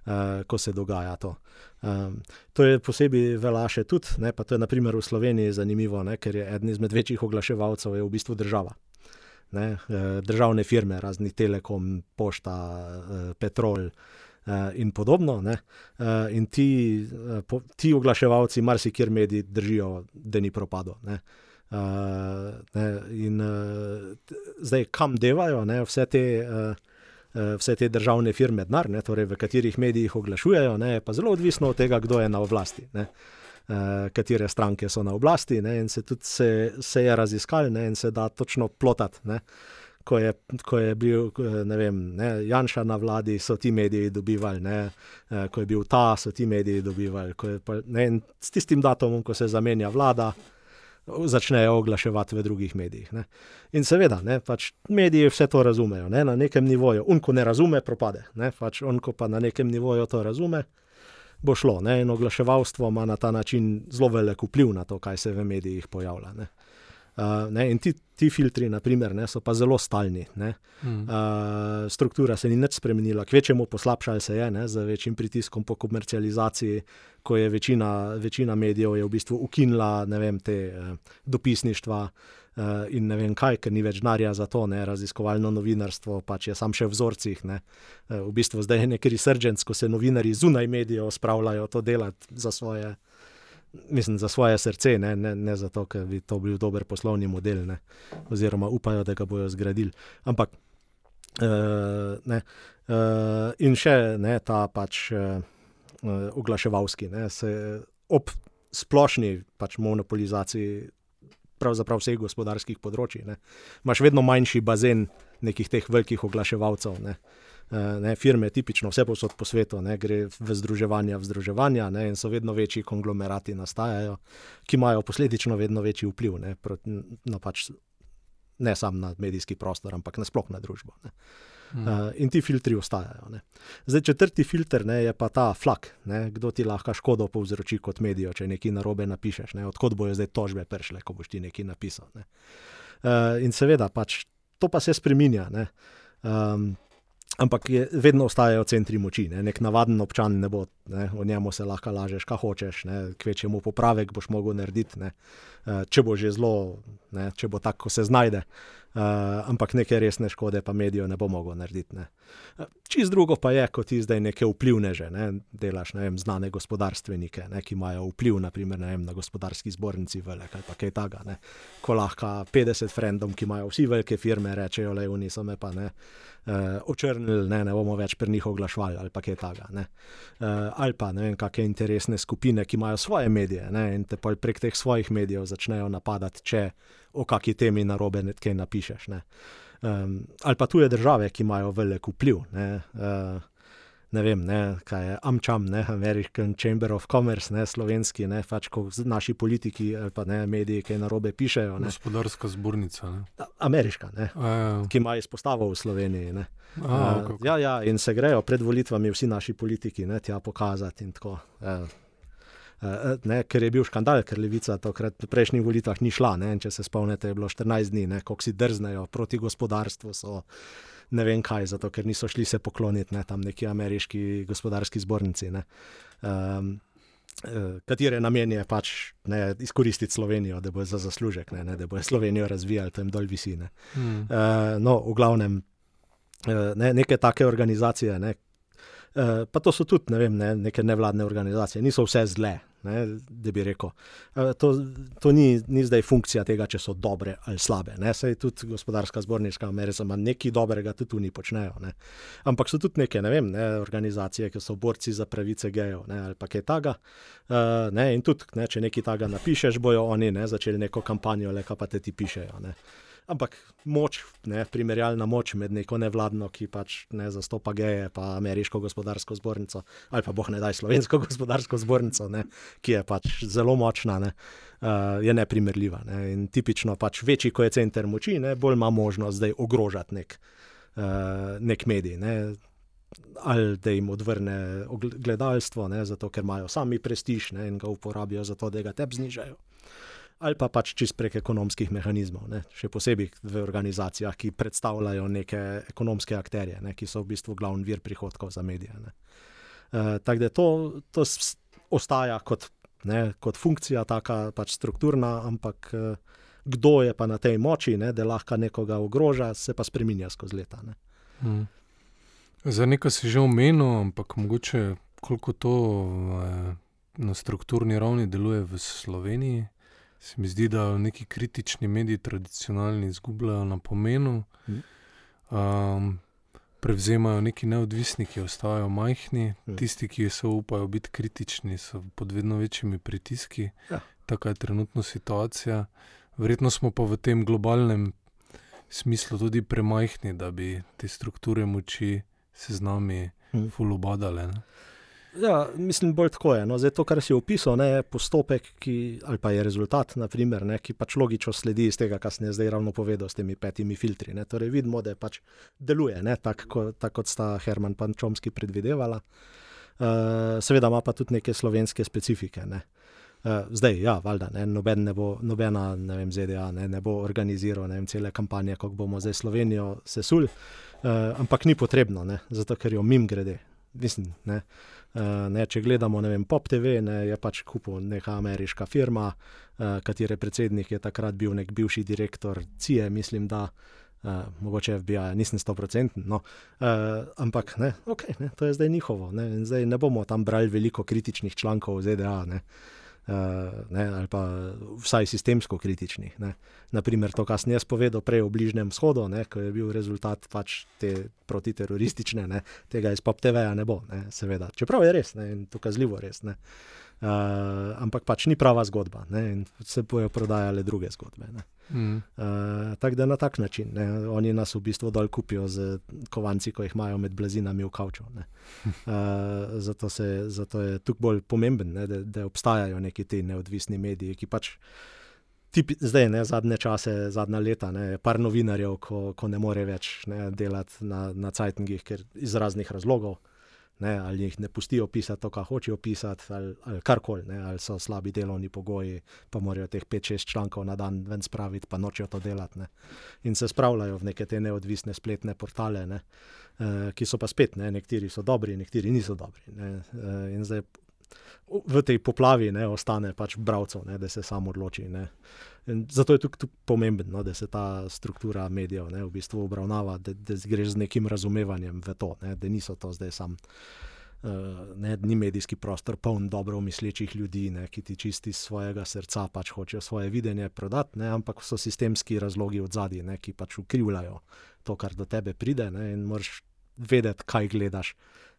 Uh, ko se dogaja to. Um, to je posebej velaše tudi, ne, pa to je naprimer v Sloveniji zanimivo, ne, ker je eden izmed večjih oglaševalcev v bistvu država ne, eh, državne firme, razni Telekom, Pošta, eh, Petrol eh, in podobno. Ne, in ti, ti oglaševalci, marsikjer mediji, držijo, da ni propadlo. Uh, ne, in zdaj, kam devajo ne, vse, te, vse te državne firme, denar, ne, torej v katerih medijih oglašujejo, ne, je pa zelo odvisno od tega, kdo je na oblasti. Ne. Uh, uh, katere stranke so na oblasti, ne, in se tudi se, se je raziskal, ne, in se da točno plotati. Ne. Ko je, ko je bil vem, ne, Janša na vladi, so ti mediji dobivali, ne, eh, ko je bil ta, so ti mediji dobivali. Pa, ne, s tistim datumom, ko se zamenja vlada, začnejo oglaševati v drugih medijih. Ne. In seveda, ne, pač mediji vse to razumejo, ne, na nekem nivoju. Unko ne razume, propade. Ne, pač Unko pa na nekem nivoju to razume bo šlo. Ne? In oglaševalstvo ima na ta način zelo velik vpliv na to, kaj se v medijih pojavlja. Ne? Uh, ne, in ti, ti filtri, naprimer, ne, so pa zelo stalni. Mm. Uh, struktura se ni nič spremenila, kvečemu poslabšala se je ne, z večjim pritiskom po komercializaciji, ko je večina, večina medijev v bistvu ukinila vem, te uh, dopisništva, uh, in ne vem kaj, ker ni več denarja za to, ne, raziskovalno novinarstvo, pač je sam še v vzorcih. Ne. Uh, v bistvu zdaj je nekaj resurgence, ko se novinari zunaj medijev spravljajo to delati za svoje. Mislim, za svoje srce, ne, ne, ne zato, ker bi to bil dober poslovni model, ne, oziroma upajo, da ga bodo zgradili. Ampak, uh, ne, uh, in še ne, ta pač uh, oglaševalski, ne, se ob splošni pač monopolizaciji pravzaprav vseh gospodarskih področji. Ne. Imaš vedno manjši bazen nekih teh velikih oglaševalcev. Ne. Uh, ne, firme, tipično vse posod po svetu, ne, gre v združevanja, v združevanja, ne, in so vedno večji konglomerati, nastajajo, ki imajo posledično vedno večji vpliv. Ne, proti, no, pač, ne samo na medijski prostor, ampak nasplošno na družbo. Ne. Uh, in ti filtri ostajajo. Ne. Zdaj, četrti filter ne, je pa ta flak, ne, kdo ti lahko škodo povzroči kot medijo, če nekaj narobe napišeš. Ne. Odkot bojo zdaj tožbe prišle, ko boš ti nekaj napisal. Ne. Uh, in seveda, pač, to pa se spremenja. Um, ampak je, vedno ostajajo centri moči. Ne. Nek navaden občan ne bo, ne. o njemu se lahko lažeš, kaj hočeš, kvečemu popravek boš mogel narediti. Uh, če bo že zelo, ne, če bo tako, ko se znajde. Ampak neke resne škode pa medijev ne bo mogel narediti. Ne. Čist drugo pa je, kot ti zdaj neke vplivneže, ne, delaš ne vem, znane gospodarstvenike, ne, ki imajo vpliv naprimer, vem, na gospodarski zbornici velik ali pa kaj takega. Ko lahko 50 frendom, ki imajo vsi velike firme, rečejo, le oni so me pa ne. Uh, očrnili, ne, ne bomo več pri njih oglašvali, ali pa kaj takega. Uh, ali pa ne vem, kakšne interesne skupine, ki imajo svoje medije ne, in te prek teh svojih medijev začnejo napadati, če o kakšni temi na robe nekaj napišeš. Ne. Um, ali pa tuje države, ki imajo velik vpliv. Ne, uh, ne vem, ne, kaj je Amčam, ne, American Chamber of Commerce, ne, slovenski, ne, pač ko naši politiki ali pa ne mediji, ki na robe pišejo. Ne. Gospodarska zbornica. Ne. Ameriška, ne, A, ja. ki ima izpostavo v Sloveniji. Ne. A, Uh, kako. ja, ja, in se grejo pred volitvami vsi naši politiki ne, tja pokazati. in tako, eh, eh, Ne, ker je bil škandal, ker Levica tokrat v prejšnjih volitvah ni šla. Ne, če se spomnite, je bilo 14 dni, ne, ko si drznejo proti gospodarstvu. So, ne vem kaj, zato ker niso šli se pokloniti ne, tam neki ameriški gospodarski zbornici. Ne, um, eh, Katere namen je pač ne, izkoristiti Slovenijo, da bo za zaslužek, ne, ne, da bo Slovenijo razvijali, to jim dol visi. Ne. Hmm. Uh, no, v glavnem, uh, ne, neke take organizacije, ne, uh, pa to so tudi ne vem, ne, neke nevladne organizacije, niso vse zle. Ne, da bi rekel, to, to ni, ni zdaj funkcija tega, če so dobre ali slabe. Ne. Sej tudi gospodarska zbornica Amerika ima nekaj dobrega, tudi oni počnejo. Ne. Ampak so tudi neke ne vem, ne, organizacije, ki so borci za pravice gejev ne, ali pa kaj takega. Uh, ne, in tudi, ne, če nekaj takega napišeš, bojo oni ne, začeli neko kampanjo, le pa te ti pišejo. Ne. Ampak moč, ne, primerjalna moč med neko nevladno, ki pač ne zastopa geje, pa ameriško gospodarsko zbornico, ali pa boh ne daj slovensko gospodarsko zbornico, ne, ki je pač zelo močna, ne, uh, je neprimerljiva. Ne. In tipično pač večji, ko je center moči, ne, bolj ima možnost zdaj ogrožati nek, uh, nek medij. Ne. Ali da jim odvrne gledalstvo, ne, zato ker imajo sami prestiž ne, in ga uporabijo za to, da ga tep znižajo ali pa pač čist prek ekonomskih mehanizmov, ne? še posebej v organizacijah, ki predstavljajo neke ekonomske akterje, ne? ki so v bistvu glavni vir prihodkov za medije. Uh, Tako da to, to ostaja kot, ne, kot funkcija, taka pač strukturna, ampak uh, kdo je pa na tej moči, ne, da lahko nekoga ogroža, se pa spremenja skozi leta. Ne? Hmm. Za nekaj si že omenil, ampak mogoče koliko to eh, na strukturni ravni deluje v Sloveniji. Se mi zdi, da neki kritični mediji tradicionalni izgubljajo na pomenu, um, prevzemajo neki neodvisni, ki ostajajo majhni, Mhm. tisti, ki se upajo biti kritični, so pod vedno večjimi pritiski. Ja. Taka je trenutno situacija. Verjetno smo pa v tem globalnem smislu tudi premajhni, da bi te strukture moči se z nami Mhm. fulubadale. Ne? Ja, mislim, bolj tako je. No. Zdaj, to, kar si opisal, ne, je postopek, ki, ali pa je rezultat, naprimer, ne, ki pač logično sledi iz tega, kar sem zdaj ravno povedal s temi petimi filtri. Ne. Torej, vidimo, da pač deluje tako, ko, tak, kot sta Herman in Čomski predvidevala. Uh, seveda ima pa tudi neke slovenske specifike. Ne. Uh, zdaj, ja, valjda, ne, noben ne bo, nobena ne vem, ZDA ne, ne bo organiziral ne vem, cele kampanje, kako bomo zdaj Slovenijo sesul, uh, ampak ni potrebno, ne, zato ker jo mim grede. Mislim, ne, uh, ne, če gledamo vem, Pop TV, ne, je pač kupil neka ameriška firma, uh, katere predsednik je takrat bil nek bivši direktor CIA, mislim, da. Uh, mogoče FBI, nisem 100%, no, uh, ampak ne, okay, ne, to je zdaj njihovo. Ne, zdaj ne bomo tam brali veliko kritičnih člankov ZDA, ne, ne, ali pa vsaj sistemsko kritičnih. Ne. Naprimer, to, kar sem jaz povedal prej o Bližnjem vzhodu, ne, ko je bil rezultat pač te protiteroristične, ne, tega iz Pop TV-ja ne bo, ne, seveda. Čeprav je res ne, in dokazljivo res. Ne. Uh, ampak pač ni prava zgodba ne, in se bojo prodajale druge zgodbe. Ne. Mm. Uh, tako da na tak način. Ne. Oni nas v bistvu dol kupijo z kovanci, ko jih imajo med blazinami v kavču. ne. Uh, zato, se, zato je tukaj bolj pomemben, ne, da, da obstajajo neki ti neodvisni mediji, ki pač. Tipi, zdaj, ne, zadnje čase, zadnja leta, ne, par novinarjev, ko, ko ne more več ne, delati na, na Cajtngih, ker iz raznih razlogov, ne, ali jih ne pustijo pisati to, kar hočejo pisati, ali, ali karkoli, ali so slabi delovni pogoji, pa morajo teh 5-6 člankov na dan ven spraviti, pa nočejo to delati. Ne. In se spravljajo v neke te neodvisne spletne portale, ne, eh, ki so pa spet, ne, nekateri so dobri, nekateri niso dobri. Ne, eh, in zdaj v tej poplavi ne, ostane pač bralcev, da se samo odloči. Ne. Zato je tukaj pomembno, no, da se ta struktura medijev ne, v bistvu obravnava, da, da greš z nekim razumevanjem v to, ne, da niso to zdaj samo. Uh, ne, ni medijski prostor poln dobro mislečih ljudi, ne, ki ti čisti iz svojega srca pač hočejo svoje videnje prodati, ne, ampak so sistemski razlogi od zadaj, ki pač ukrivljajo to, kar do tebe pride. Ne, in moraš vedeti, kaj gledaš,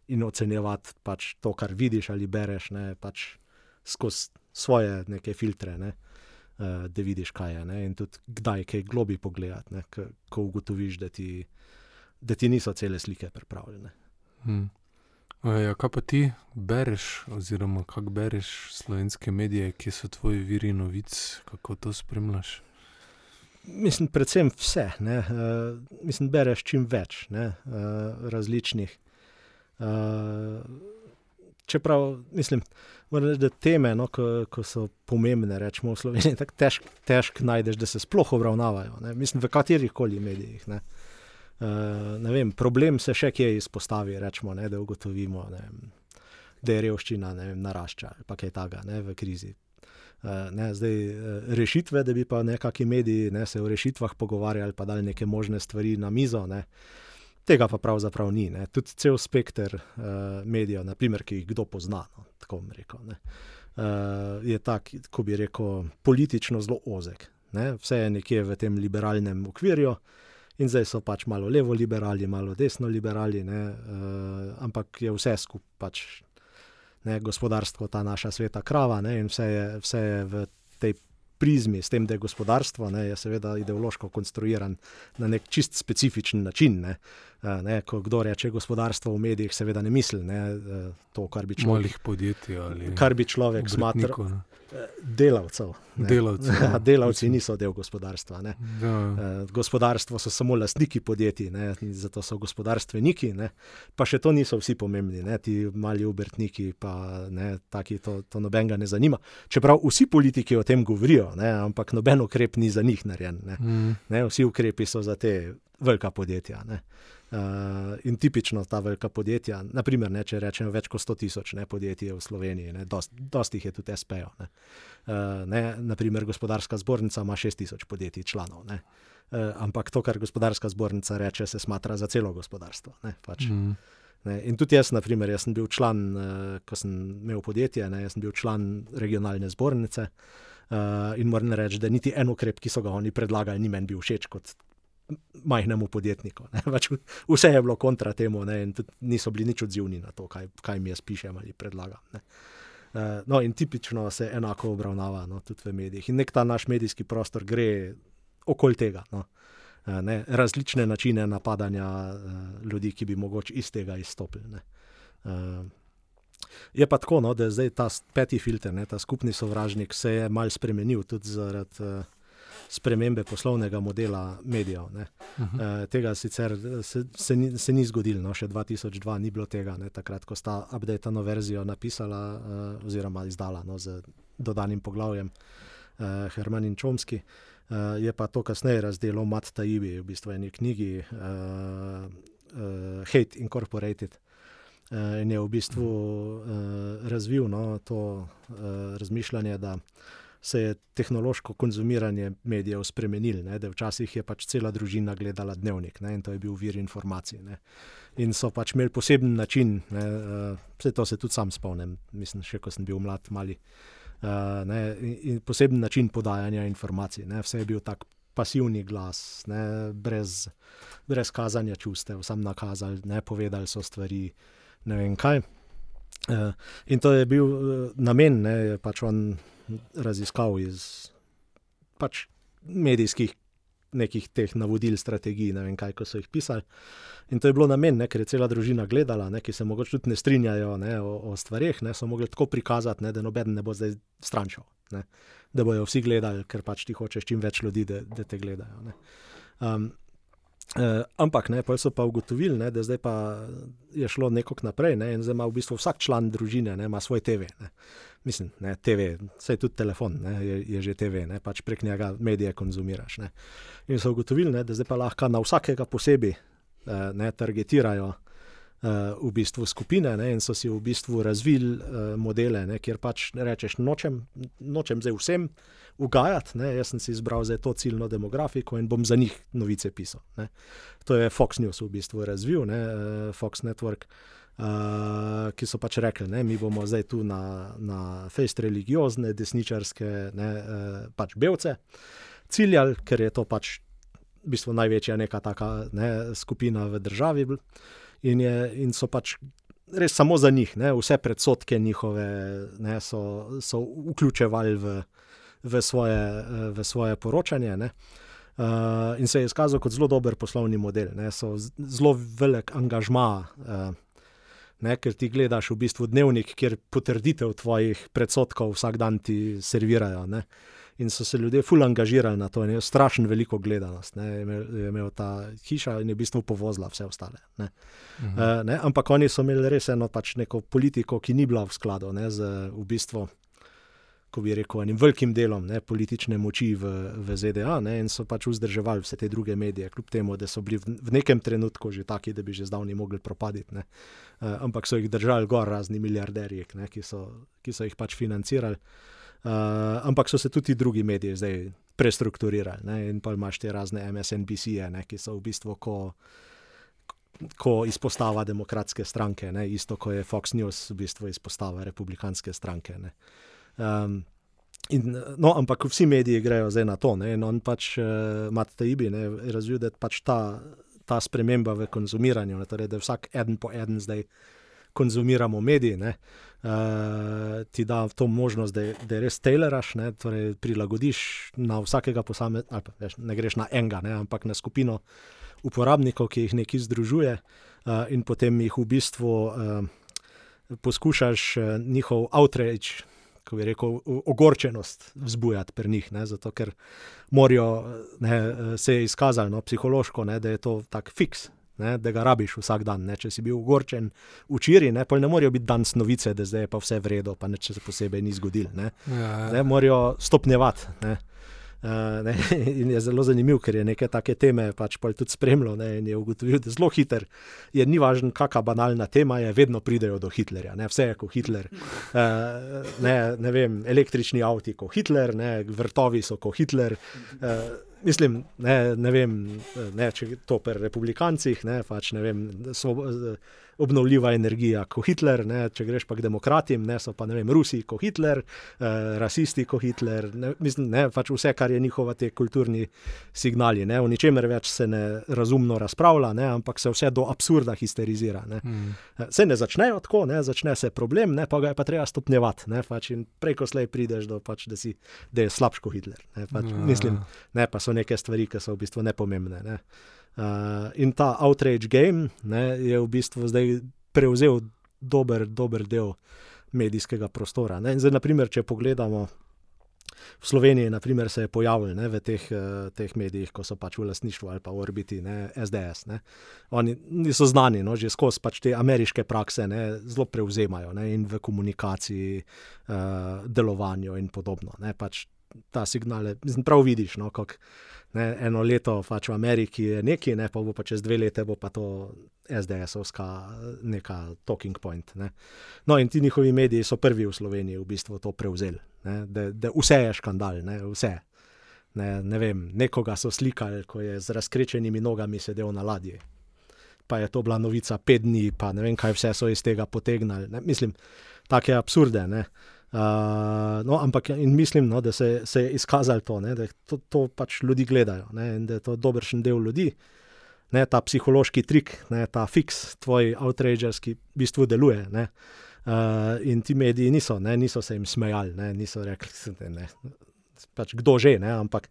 in ocenjevati pač to, kar vidiš ali bereš, ne, pač skozi svoje neke filtre, ne, uh, da vidiš, kaj je. Ne, in tudi kdaj kaj globi pogledati, ne, ko ugotoviš, da ti, da ti niso cele slike pripravljene. Hmm. Ja, kaj pa ti bereš, oziroma kako bereš slovenske medije, ki so tvoji viri novic, kako to spremljaš? Mislim, predvsem vse. Uh, mislim, bereš čim več ne, uh, različnih čeprav mislim, reči, da teme, no, ko, ko so pomembne, rečemo v Sloveniji, tako težko težk najdeš, da se sploh obravnavajo. Ne? Mislim, v katerih koli medijih. Ne? Uh, ne vem, problem se še kje izpostavi, rečemo, ne, da ugotovimo, ne, da je revščina ne, narašča, pa kaj takega v krizi. Uh, ne, zdaj, rešitve, da bi pa nekakšni mediji ne, se o rešitvah pogovarjali, pa dali neke možne stvari na mizo. Ne, uh, Tega pa pravzaprav ni. Ne. Tudi cel spekter uh, medijev, naprimer, ki jih kdo pozna, no, tako bi rekel, ne, uh, je tak, ko bi rekel, politično zelo ozek. Ne. Vse je nekje v tem liberalnem okvirju. In zdaj so pač malo levo liberali, malo desno liberali, ne, uh, ampak je vse skupaj pač, gospodarstvo, ta naša sveta krava, ne, in vse je, vse je v tej prizmi, s tem, da je gospodarstvo, ne, je seveda ideološko konstruiran na nek čist specifičen način. Ne. Ne, ko kdo reče gospodarstvo v medijih, seveda ne misli na to, kar bi človek. Malih podjetij ali kar bi človek smatral. Delavcev. Delavcev, ja, delavci niso del gospodarstva. Ja. Gospodarstvo so samo lastniki podjetij, ne, zato so gospodarstveniki. Ne. Pa še to niso vsi pomembni, ne, ti mali obrtniki, pa ne, taki, to, to nobenega ne zanima. Čeprav vsi politiki o tem govorijo, ne, ampak noben ukrep ni za njih narejen. Ne. Mm. Ne, vsi ukrepi so za te velika podjetja. Ne. Uh, in tipično ta velika podjetja, naprimer, ne, če rečemo več kot 100 tisoč podjetij v Sloveniji, dosti jih je tudi SPO. Ne. Uh, ne, naprimer, gospodarska zbornica ima 6 tisoč podjetij, članov. Uh, ampak to, kar gospodarska zbornica reče, se smatra za celo gospodarstvo. Ne, pač. mm. ne, in tudi jaz, naprimer, jaz sem bil član, uh, ko sem imel podjetje, ne, sem bil član regionalne zbornice. Uh, in moram reči, da niti en ukrep, ki so ga oni predlagali, ni meni bil všeč kot majhnemu podjetniku. Pač vse je bilo kontra temu, ne? in niso bili nič odzivni na to, kaj, kaj mi jaz pišem ali predlagam. Ne? Uh, no, in tipično se enako obravnava no, tudi v medijih. In nek ta naš medijski prostor gre okoli tega. No. Uh, ne, različne načine napadanja uh, ljudi, ki bi mogoče iz tega izstopili. Uh, je pa tako, no, da je zdaj ta peti filter, ne, ta skupni sovražnik, se je mal spremenil tudi zaradi. Spremembe poslovnega modela medijev. Uh -huh. e, tega sicer se, se, ni, se ni zgodilo, no, še 2002 ni bilo tega, ne, takrat, ko sta updateano verzijo napisala uh, oziroma izdala no, z dodanim poglavjem uh, Herman in Čomski. Uh, je pa to kasneje razdelil Mat Taibi v bistvu eni knjigi uh, uh, Hate Incorporated. Uh, in je v bistvu uh, razvil no, to uh, razmišljanje, da uh, se je tehnološko konzumiranje medijev spremenilo. Včasih je pač cela družina gledala dnevnik ne, in to je bil vir informacij. Ne. In so pač imeli poseben način, vse uh, to se tudi sam spomnim, mislim, še ko sem bil mlad, mali. Uh, ne, in poseben način podajanja informacij. Ne. Vse je bil tak pasivni glas, ne, brez, brez kazanja čustev, sam nakazali, ne povedali so stvari, ne vem kaj. Uh, in to je bil uh, namen, ne, pač on raziskav iz pač medijskih nekih teh navodil, strategij, ne vem kaj, ko so jih pisali. In to je bilo namen, ne, ker je cela družina gledala, ne, ki se morda tudi ne strinjajo ne, o, o stvarih, ne, so mogli tako prikazati, ne, da noben ne bo zdaj strančal. Ne, da bojo vsi gledali, ker pač ti hočeš čim več ljudi, da, da te gledajo. Um, Uh, ampak, ne, pa so pa ugotovili, ne, da zdaj pa je šlo nekako naprej, ne, in zdaj ima v bistvu vsak član družine ne, svoj TV. Ne. Mislim, ne, TV, vse je tudi telefon, ne, je, je že TV, ne, pač prek njega medije konzumiraš. Ne. In so ugotovili, ne, da zdaj pa lahko na vsakega posebej uh, targetirajo v bistvu skupine ne, in so si v bistvu razvili uh, modele, ne, kjer pač rečeš, nočem, nočem zdaj vsem ugajati, ne, jaz sem si izbral za to ciljno demografiko in bom za njih novice pisal. Ne. To je Fox News v bistvu razvil, ne, Fox Network. Uh, ki so pač rekli, da mi bomo zdaj tu na, na fejst religiozne, desničarske, ne, uh, pač belce ciljali, ker je to pač v bistvu največja neka taka ne, skupina v državi. In, je, in so pač res samo za njih, ne, vse predsotke njihove ne, so, so vključevali v, v, svoje, v svoje poročanje. Ne. Uh, in se je izkazal kot zelo dober poslovni model, ne, so zelo velik angažma. Uh, ne, ker ti gledaš v bistvu dnevnik, kjer potrditev tvojih predsotkov vsak dan ti servirajo. Ne. In so se ljudje fully angažirali na to, in je strašno veliko gledanost. Ne, je, imel, je imel ta hiša in je v bistvu povozila vse ostale. Ne. Mhm. Uh, ne, ampak oni so imeli res eno pač neko politiko, ki ni bila v skladu ne, z v bistvu ko bi rekel, enim velikim delom ne, politične moči v, v ZDA ne, in so pač vzdrževali vse te druge medije, kljub temu, da so bili v, v nekem trenutku že taki, da bi že zdavni mogli propaditi. Ne. Uh, ampak so jih držali gor razni milijarderji, ne, ki, so, ki so jih pač financirali. Uh, ampak so se tudi drugi mediji zdaj prestrukturirali ne, in pa imaš te razne MSNBC-je, ki so v bistvu ko. Ko izpostava demokratske stranke, ne, isto kot je Fox News, v bistvu izpostava republikanske stranke. Uh, Um, in, no, ampak vsi mediji grejo zdaj na to. Ne, in on pač, uh, Mat Taibi, je razvil, da pač ta, ta sprememba v konzumiranju, ne, torej, da vsak en po en zdaj konzumiramo medije. Ne, uh, ti da to možnost, da, da res taileraš, ne, torej prilagodiš na vsakega posameznika, ne greš na enega, ne, ampak na skupino uporabnikov, ki jih nekaj združuje, uh, in potem jih v bistvu uh, poskušaš uh, njihov outrage kako bi rekel, ogorčenost vzbujati pri njih, ne, zato ker morajo, ne, se je izkazalo no, psihološko, ne, da je to tak fiks. Ne, da ga rabiš vsak dan. Ne. Če si bil ogorčen včeraj, ne, ne morajo biti danes novice, da zdaj je pa vse v redu, pa nič se posebej ni zgodilo. Ne. Ja, ja. ne, morajo stopnjevati. Uh, in je zelo zanimiv, ker je neke take teme pač tudi spremljal ne, in je ugotovil, da je zelo hiter. Je ni važno, kakšna banalna tema je, vedno pridejo do Hitlerja. Ne, vse je kot Hitler. Uh, ne, ne vem, električni avti kot Hitler, ne, vrtovi so kot Hitler. Uh, mislim, ne, ne vem, ne, če to pri republikancih, ne, pač ne vem. So, uh, obnovljiva energija, kot Hitler, ne, če greš pa k demokratim, ne so pa ne vem, Rusi, kot Hitler, eh, rasisti, kot Hitler, ne, mislim, ne, pač vse, kar je njihova te kulturni signali. Ne, o ničemer več se ne razumno razpravlja, ne, ampak se vse do absurda histerizira. Ne. Mm. Se ne začnejo tako, ne, začne se problem, ne, pa ga je pa treba stopnjevati. Ne, pač preko slej prideš do pač, da, si, da je slabš kot Hitler. Ne, pač, ja. Mislim, ne, pa so neke stvari, ki so v bistvu nepomembne. Ne. Uh, in ta outrage game ne, je v bistvu zdaj prevzel dober, dober del medijskega prostora. Ne. In zdaj, naprimer, če pogledamo v Sloveniji, naprimer, se je pojavil ne, v teh, uh, teh medijih, ko so pač v lastništvu ali pa v orbiti ne, SDS. Ne. Oni niso znani, no, že skozi pač te ameriške prakse ne, zelo prevzemajo ne, in v komunikaciji, uh, delovanju in podobno. Ne, pač ta signale, mislim, prav vidiš. No, kak, ne, eno leto pač v Ameriki je nekaj, ne, pa bo pa čez dve leti bo pa to SDS-ovska neka talking point. Ne. No, in ti njihovi mediji so prvi v Sloveniji v bistvu to prevzeli, ne, da, da vse je škandal, ne, vse. Ne, ne vem, nekoga so slikali, ko je z razkrečenimi nogami sedel na ladji. Pa je to bila novica pet dni, pa ne vem, kaj vse so iz tega potegnili. Ne. Mislim, take absurde. Ne. Uh, no, ampak mislim, no, da se, se je izkazalo to, ne, da to, to pač ljudi gledajo ne, in da je to dobršen del ljudi. Ne, ta psihološki trik, ne, ta fiks, tvoj outrager, ki v bistvu deluje. Ne, uh, in ti mediji niso, ne, niso se jim smejali, ne, niso rekli, da je pač kdo že, ne, ampak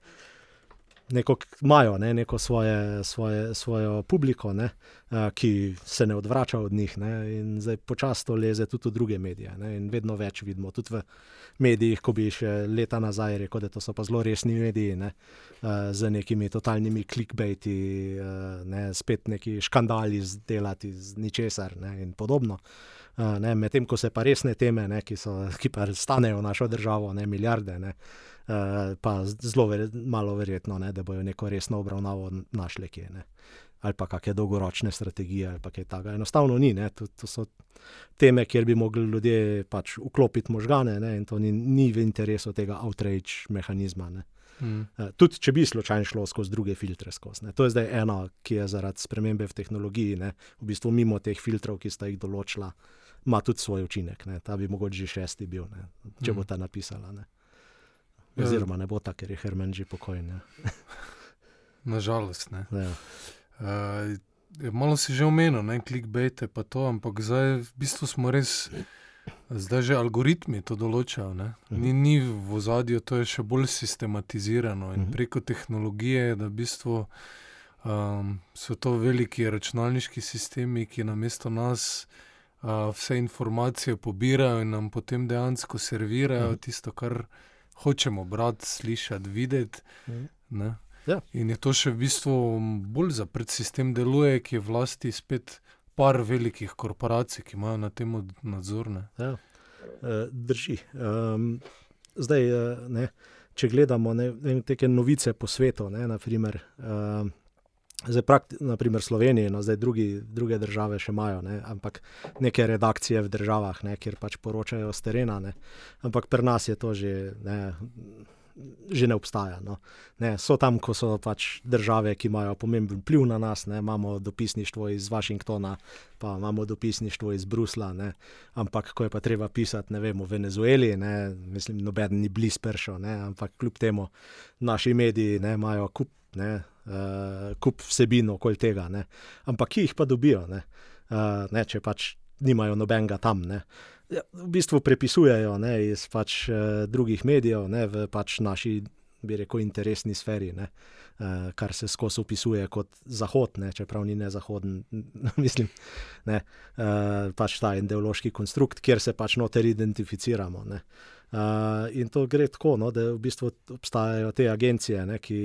neko, imajo ne, neko svoje, svoje, svojo publiko, ne, uh, ki se ne odvrača od njih. Ne, in zdaj počasno leze tudi v druge medije. Ne, in vedno več vidimo tudi v medijih, ko bi še leta nazaj rekel, da to so pa zelo resni mediji, ne, uh, z nekimi totalnimi clickbaiti, uh, ne, spet neki škandali zdelati z ničesar ne, in podobno. Uh, Medtem ko se pa resne teme, ne, ki, so, ki pa stanejo našo državo, ne milijarde. Ne, uh, pa zelo ver, malo verjetno, ne, da bojo neko resno obravnavo našli, ki je. ali pa kakšne dolgoročne strategije ali kaj takega. Enostavno ni. To, to so teme, kjer bi mogli ljudje pač vklopiti možgane ne? in to ni, ni v interesu tega outrage mehanizma. Ne? Mm. Tudi če bi slučajno šlo skozi druge filtre. Skozi, to je zdaj ena, ki je zaradi spremembe v tehnologiji, ne, v bistvu mimo teh filtrov, ki sta jih določila, ima tudi svoj učinek. Ne. Ta bi mogoče že šesti bil, ne, če bo ta napisala. Ne. Ja. Oziroma, ne bo ta, ker je Hermen že pokojni. Nažalost. Ne. Ja. Uh, malo si že omenil, ne klikbejte, pa to, ampak zdaj v bistvu smo res. Zdaj že algoritmi to določajo. Mhm. Ni, ni v ozadju, to je še bolj sistematizirano in mhm. preko tehnologije, da v bistvu, um, so to veliki računalniški sistemi, ki na mesto nas uh, vse informacije pobirajo in nam potem dejansko servirajo mhm. tisto, kar hočemo brati, slišati, videti. Ja. In je to še v bistvu bolj zaprt sistem, deluje, ki je vlasti spet par velikih korporacij, ki imajo na tem nadzor. Ja. E, drži. Um, zdaj, e, ne, če gledamo ne, ne, te novice po svetu, ne, naprimer, um, zdaj naprimer Sloveniji, no, zdaj drugi, druge države še imajo, ne, ampak neke redakcije v državah, ne, kjer pač poročajo z terena. Ne, ampak pri nas je to že. Ne, že ne obstaja. No. Ne, so tam, ko so pač države, ki imajo pomemben vpliv na nas, ne, imamo dopisništvo iz Washingtona, pa imamo dopisništvo iz Brusla, ne, ampak ko je pa treba pisati, ne vem, v Venezueli, ne, mislim, noben ni bliž pršo, ampak kljub temu naši mediji ne, imajo kup, ne, uh, kup vsebino okoli tega, ne, ampak ki jih pa dobijo, ne, uh, ne, če pač nimajo nobenega tam. Ne. Ja, v bistvu prepisujejo ne, iz pač, uh, drugih medijev, ne, v pač naši, bi rekel, interesni sferi, ne, uh, kar se skozi opisuje kot Zahod, ne, čeprav ni ne Zahoden, mislim, ne, uh, pač ta ideološki konstrukt, kjer se pač noter identificiramo. Ne. Uh, in to gre tako, no, da v bistvu obstajajo te agencije, ne, ki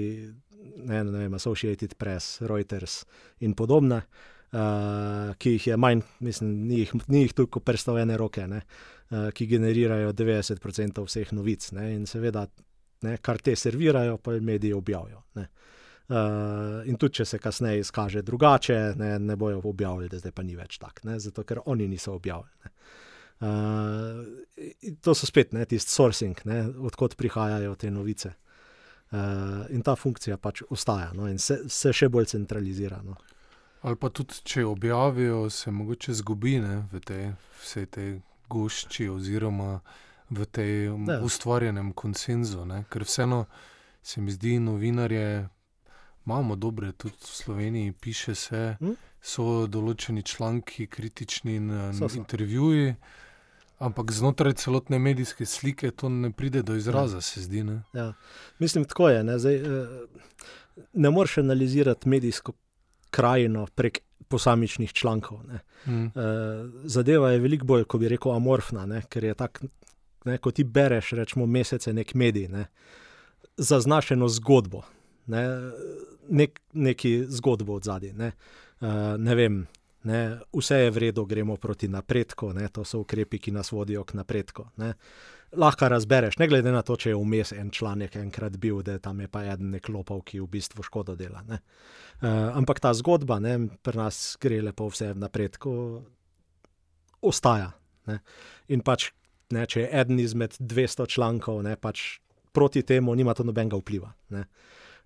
ne, ne vem, Associated Press, Reuters in podobne uh, ki jih je manj, mislim, ni jih, ni jih toliko predstavljene roke, ne, uh, ki generirajo 90% vseh novic. Ne, in seveda, ne, kar te servirajo, pa mediji objavijo. Ne. Uh, in tudi, če se kasneje izkaže drugače, ne, ne bojo objavili, da zdaj pa ni več tako, zato ker oni niso objavili. Uh, to so spet ne, tisti sourcing, odkot prihajajo te novice. Uh, in ta funkcija pač ostaja no, in se, se še bolj centralizira. No. Ali pa tudi, če objavijo, se mogoče zgubi ne, v tej vsej tej gošči, oziroma v tem ustvarjenem konsenzu. Ne. Ker vseeno se mi zdi, novinarje imamo dobre, tudi v Sloveniji piše se, hm? so določeni članki, kritični in so, so. intervjuji. Ampak znotraj celotne medijske slike to ne pride do izraza, ja. se zdi. Ne? Ja. Mislim, tako je. Ne, Zdaj, eh, ne moreš analizirati medijsko krajino prek posamičnih člankov. Mm. Zadeva je veliko bolj, kot bi rekel, amorfna, ne? ker je tako, ko ti bereš, rečemo, mesece nek medij, ne? zaznaš eno zgodbo, ne? Nek, neki zgodbo od zadaj. Ne? Uh, ne vem, ne? vse je v redu, gremo proti napredku, ne? to so ukrepi, ki nas vodijo k napredku. Ne? lahko razbereš, ne glede na to, če je vmes en članek enkrat bil, da tam je pa en nek lopov, ki v bistvu škodo dela. Uh, ampak ta zgodba, ne, pri nas gre lepo vse naprej, ko ostaja. Ne. In pač, ne, če je eden izmed 200 člankov, ne, pač proti temu nima to nobenega vpliva. Ne.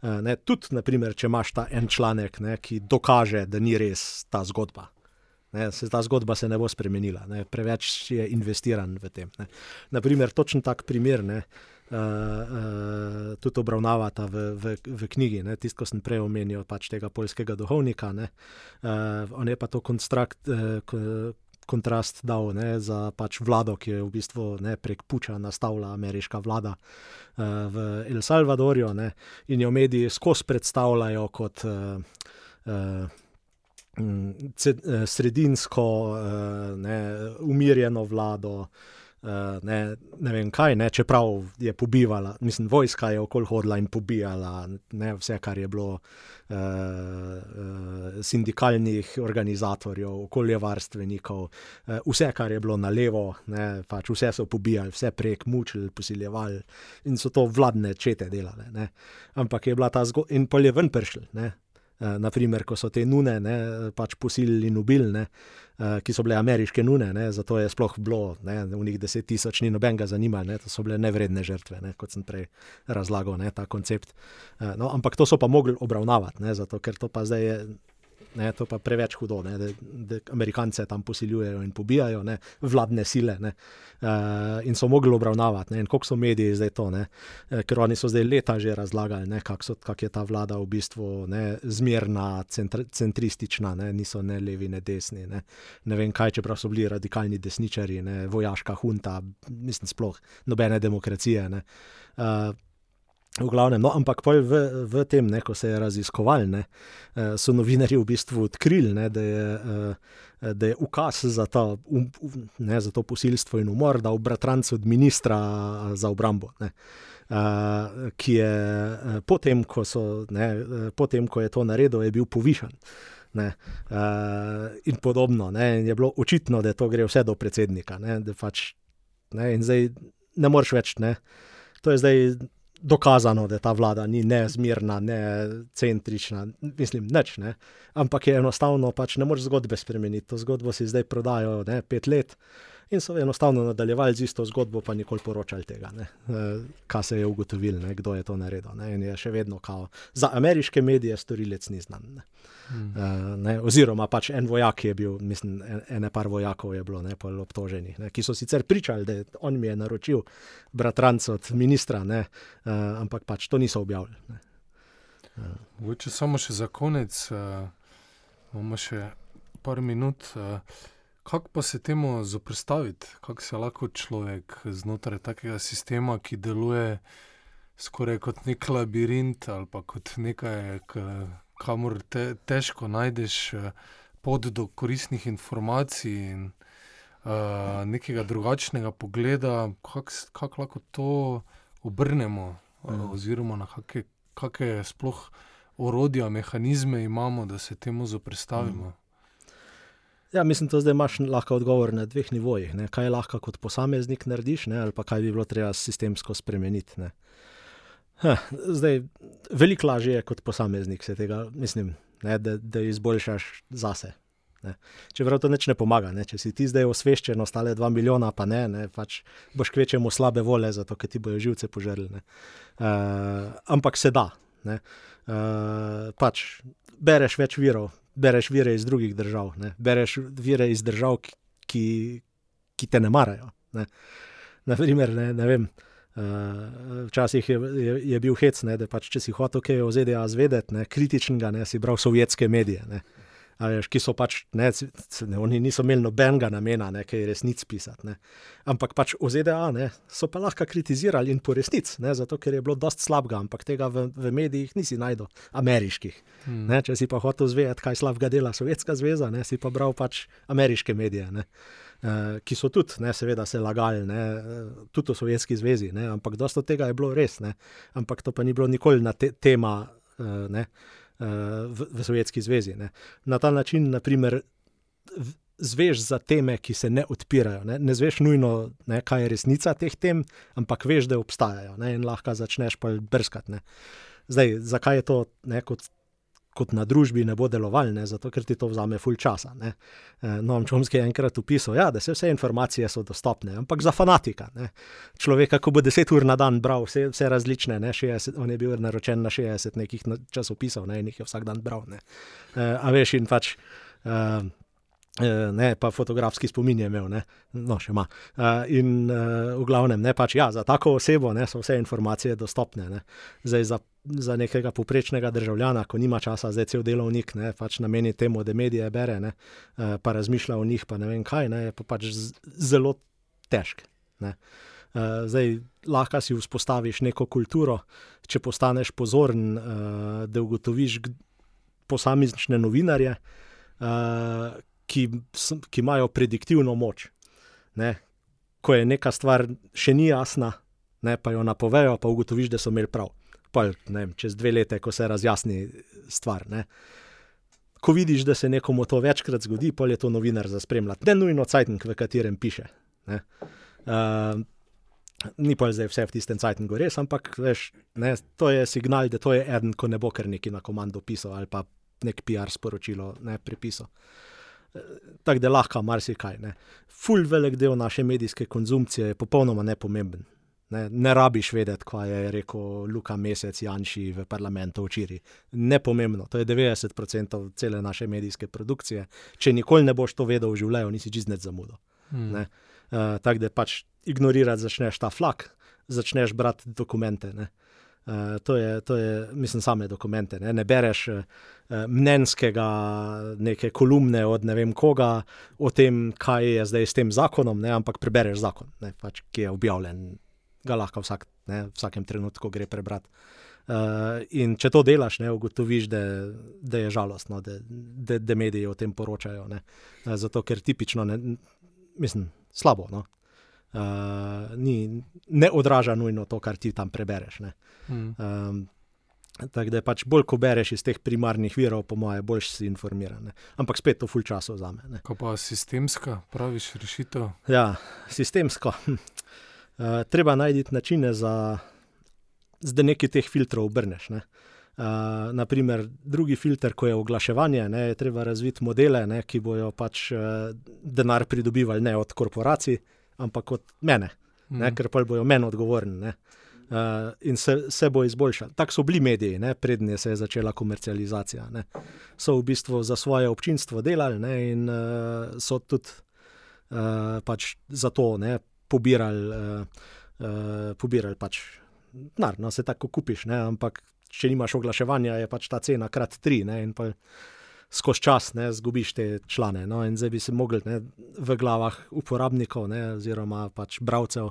Uh, ne, tudi, naprimer, če imaš ta en članek, ne, ki dokaže, da ni res ta zgodba. Ne, se ta zgodba se ne bo spremenila, ne, preveč je investiran v tem. Ne. Naprimer, točen tak primer. Ne, Uh, uh, tudi obravnavata v, v, v knjigi, tisto, ko sem prej omenil, pač tega polskega duhovnika. Uh, on je pa to konstrakt, uh, kontrast dal ne, za pač vlado, ki je v bistvu ne, prek Puča nastavila ameriška vlada uh, v El Salvadorju ne, in jo mediji skozi predstavljajo kot. Uh, uh, sredinsko, eh, ne, umirjeno vlado. Eh, ne, ne vem kaj, ne, čeprav je pobivala, mislim, vojska je okoli hodila in pobijala ne, vse, kar je bilo uh, uh, sindikalnih organizatorjev, okoljevarstvenikov, uh, vse, kar je bilo na levo, ne, pač vse so pobijali, vse prek mučili, posiljevali in so to vladne čete delale. Ne. Ampak je bila ta zgodba in polje ven prišli Uh, naprimer, ko so te nune ne, pač posilili in ubili, ne, uh, ki so bile ameriške nune, ne, zato je sploh bilo ne, v njih deset tisoč, ni nobenega zanimanja, to so bile nevredne žrtve, ne, kot sem prej razlagal, ne, ta koncept. Uh, no, ampak to so pa mogli obravnavati, ne, zato ker to pa zdaj je Ne, to pa preveč hudo, ne, da, da Amerikance tam posiljujejo in pobijajo ne, vladne sile. Ne, uh, in so mogli obravnavati, ne, kako so mediji zdaj to. Ne, uh, ker oni so zdaj leta že razlagali, kako kak je ta vlada v bistvu ne, zmerna, centr, centristična, ne, niso ne levi, ne desni. Ne, ne vem kaj, čeprav so bili radikalni desničari, ne, vojaška hunta, mislim, sploh nobene demokracije. Ne, uh, V glavnem, no, ampak v, v tem, ne, ko se je raziskoval, ne, eh, so novinari v bistvu odkrili, ne, da, je, eh, da je ukaz za, ta, um, ne, za to posilstvo in umor dal bratranc od ministra za obrambo. Ne. Uh, ki je potem ko, so, ne, potem, ko je to naredil, je bil povišen. Ne, uh, in podobno. Ne, in je bilo očitno, da to gre vse do predsednika. Ne, pač, ne, in zdaj ne moreš več. Ne, to je zdaj dokazano, da ta vlada ni nezmirna, ne centrična, mislim, neč, ne. ampak je enostavno, pač ne moreš zgodbe spremeniti. To zgodbo si zdaj prodajo ne, pet let in so enostavno nadaljevali z isto zgodbo, pa nikoli poročali tega, e, kaj se je ugotovilo, ne, kdo je to naredil. Ne, in je še vedno kao. Za ameriške medije storilec ni znan. Ne. Hmm. Uh, ne, oziroma, pač en vojak je bil, mislim, en, ene par vojakov je bilo najbolj obtoženih, ne, ki so sicer pričali, da on mi je naročil bratranca od ministra, ne, uh, ampak pač to niso objavili. Uh. Če samo še za konec, uh, imamo še par minut. Uh, Kako pa se temu zoprstaviti, kako se lahko človek znotraj takega sistema, ki deluje skoraj kot nek labirint ali pa kot nekaj, kamor te, težko najdeš eh, pot do koristnih informacij in uh, nekega drugačnega pogleda, kako kak lahko to obrnemo, uh, oziroma na kakšne sploh orodja, mehanizme imamo, da se temu zoprstavimo. Mm. Ja, mislim, da zdaj imaš lahko odgovor na dveh nivojih. Ne? Kaj lahko kot posameznik narediš, ne? ali pa kaj bi bilo treba sistemsko spremeniti. Ha, zdaj, veliko lažje je kot posameznik se tega, mislim, ne? da, da izboljšaš zase. Ne? Čeprav to neč ne pomaga, ne? če si ti zdaj osveščen, ostale dva milijona, pa ne, ne? Pač boš kvečemu slabe vole, zato ker ti bojo živce požrli. Uh, ampak se da. Uh, pač bereš več virov, bereš vire iz drugih držav, ne? bereš vire iz držav, ki, ki te ne marajo. Ne? Naprimer, ne, ne vem. Uh, včasih je, je, je bil hec, ne, da pač, če si hotel kaj o ZDA zvedeti, kritičnega, ne, si bral sovjetske medije. Ne veš, ki so pač, ne, oni niso imeli nobenega namena, ne, kaj resnic pisati. Ne. Ampak pač v ZDA ne, so pa lahko kritizirali in po resnic, ne, zato ker je bilo dosti slabega, ampak tega v, v medijih nisi najdel, ameriških. Hmm. Ne, če si pa hotel zvedeti, kaj slabega dela Sovjetska zveza, ne, si pa bral pač ameriške medije. Ne. Uh, ki so tudi, ne, seveda, se lagali, ne, tudi v Sovjetski zvezi, ne, ampak dosta tega je bilo res, ne, ampak to pa ni bilo nikoli na te, tema. Uh, ne, uh, v, v Sovjetski zvezi. Ne. Na ta način, naprimer, zveš za teme, ki se ne odpirajo. Ne, ne zveš nujno, ne, kaj je resnica teh tem, ampak veš, da obstajajo ne, in lahko začneš pa brskati. Zdaj, zakaj je to ne, kot kot na družbi ne bo deloval, ne, zato ker ti to vzame ful časa. Ne. Eh, no, Čomski je enkrat upisal, ja, da se vse informacije so dostopne, ampak za fanatika. Ne. Človeka, ko bo deset ur na dan bral vse, vse različne, ne, 60, on je bil naročen na 60 nekih časopisov ne, in jih je vsak dan bral. Eh, a veš, in pač. Uh, Ne, pa fotografski spomin je imel, ne? no, še ima. Uh, in uh, v glavnem, ne, pač, ja, za tako osebo ne, so vse informacije dostopne. Zdaj, za za nekega poprečnega državljana, ko nima časa, zdaj cel delovnik, ne, pač nameni temu, da medije bere, ne, eh, pa razmišlja o njih, pa ne vem kaj, ne, je pa pač zelo težk. Ne. Eh, zdaj, lahko si vzpostaviš neko kulturo, če postaneš pozoren, eh, da ugotoviš posamične novinarje, ki, ki imajo prediktivno moč. Ne. Ko je neka stvar še ni jasna, ne, pa jo napovejo, pa ugotoviš, da so imeli prav pol, vem, čez dve leti, ko se razjasni stvar. Ne. Ko vidiš, da se nekomu to večkrat zgodi, pol je to novinar za spremljati, ne nujno cajtnik, v katerem piše. Uh, ni pa zdaj vse v tistem cajtniku res, ampak veš, ne, to je signal, da to je eden, ko ne bo kar neki na komando pisal ali pa nek PR sporočilo, ne pripiso. Tako da lahko marsikaj. Ful velik del naše medijske konzumcije je popolnoma nepomemben. Ne, ne rabiš vedeti, kaj je rekel Luka Mesec Janši v parlamentu včeraj. Nepomembno, to je 90% cele naše medijske produkcije. Če nikoli ne boš to vedel v življenju, nisi čez net zamudo. Hmm. Uh, Tako da pač ignorirati začneš ta flak, začneš brati dokumente. Uh, to, je, to je, mislim, same dokumente. Ne, ne bereš uh, mnenjskega, neke kolumne od ne vem koga o tem, kaj je zdaj s tem zakonom, ne, ampak prebereš zakon, ne, pač, ki je objavljen ga lahko vsak, ne, v vsakem trenutku gre prebrati. Uh, in če to delaš, ne, ugotoviš, da, da je žalostno, da, da, da mediji o tem poročajo. Ne. Zato, ker tipično, ne, mislim, slabo. No. Uh, ni, ne odraža nujno to, kar ti tam prebereš. Hmm. Um, tako da pač bolj, ko bereš iz teh primarnih virov, po mojem, bolj si informiran. Ne. Ampak spet to ful časa vzame. Ko pa sistemska, praviš rešitev? Ja, sistemsko. uh, treba najti načine, za, da nekaj teh filtrov obrneš. Ne. Uh, naprimer, drugi filter, ko je oglaševanje, ne, je treba razviti modele, ne, ki bojo pač uh, denar pridobivali ne od korporacij, ampak od mene, mm. ne, ker pa bojo meni odgovorni. Ne. Uh, in se, se bo izboljšal. Tako so bili mediji, prednje se je začela komercializacija. Ne. So v bistvu za svoje občinstvo delali ne, in uh, so tudi uh, pač za to ne, pobirali, uh, uh, pobirali pač denar, no se tako kupiš, ne? ampak če nimaš oglaševanja, je pač ta cena krat tri ne? in pa skozi čas ne zgubiš te člane. No? In zdaj bi se mogli ne, v glavah uporabnikov ne, oziroma pač bralcev.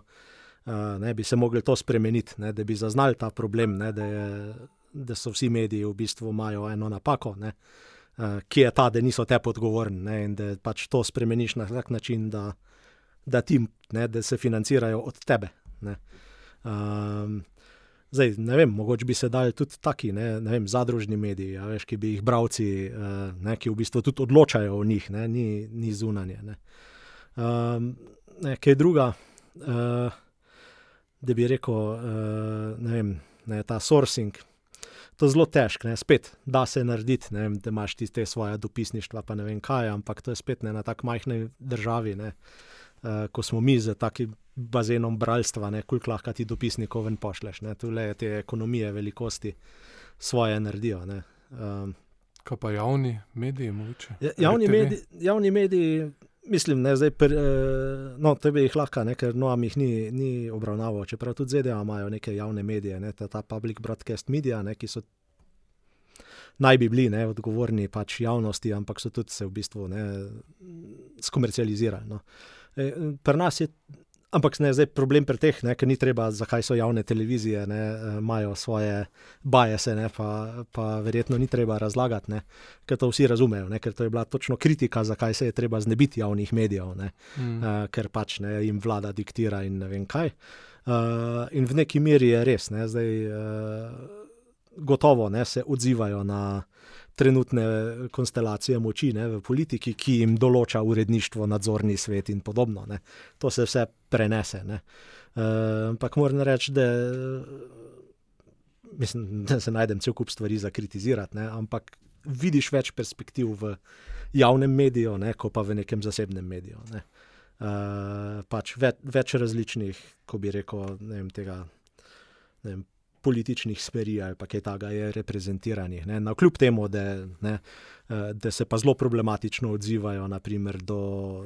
Uh, ne, bi se mogli to spremeniti, ne, da bi zaznali ta problem, ne, da, je, da so vsi mediji v bistvu imajo eno napako, ne, uh, ki je ta, da niso te podgovorni ne, in da pač to spremeniš na tak način, da, da, ti, ne, da se financirajo od tebe. Ne. Um, zdaj, ne vem, mogoče bi se dali tudi taki ne, ne vem, zadružni mediji, ja, veš, ki bi jih bravci, uh, ne, ki v bistvu tudi odločajo o njih, ne, ni, ni zunanje. Ne. Um, ne, kaj druga, uh, da bi rekel, uh, ne vem, ne, ta sourcing. To je zelo težko, spet da se narediti, ne, da imaš tiste svoje dopisništva, pa ne vem kaj, ampak to je spet ne, na tako majhni državi. Ne. Uh, ko smo mi z takim bazenom bralstva, koliko lahko ti dopisnikov ven pošleš. Tule te ekonomije, velikosti svoje naredijo. Um, Kaj pa javni mediji? Ja, javni, mediji javni mediji, mislim, ne zdaj, per, uh, no, tebe jih lahko, ne, ker no, jih ni, ni obravnaval. Čeprav tudi ZDA imajo neke javne medije, ne, ta, ta public broadcast media, ne, ki so. Naj bi bili ne, odgovorni pač javnosti, ampak so tudi se v bistvu ne, skomercializirali. No. E, pri nas je, ampak ne zdaj problem pri teh, ne, ker ni treba, zakaj so javne televizije, ne, e, imajo svoje bajese, ne, pa, pa verjetno ni treba razlagati, ne, ker to vsi razumejo, ne, ker to je bila točno kritika, zakaj se je treba znebiti javnih medijev, ne, mm. uh, ker pač ne, jim vlada diktira in ne vem kaj. Uh, in v neki meri je res, ne, zdaj uh, gotovo ne, se odzivajo na trenutne konstelacije moči ne, v politiki, ki jim določa uredništvo, nadzorni svet in podobno. Ne. To se vse prenese. E, ampak moram reči, da, mislim, da se najdem cel kup stvari za kritizirati, ne, ampak vidiš več perspektiv v javnem mediju, ne, kot pa v nekem zasebnem mediju. Ne. E, pač ve, več različnih, ko bi rekel, ne vem, tega. Ne vem, političnih smeri ali kaj takega je reprezentiranih. Na kljub temu, da, ne, eh, da se pa zelo problematično odzivajo naprimer, do,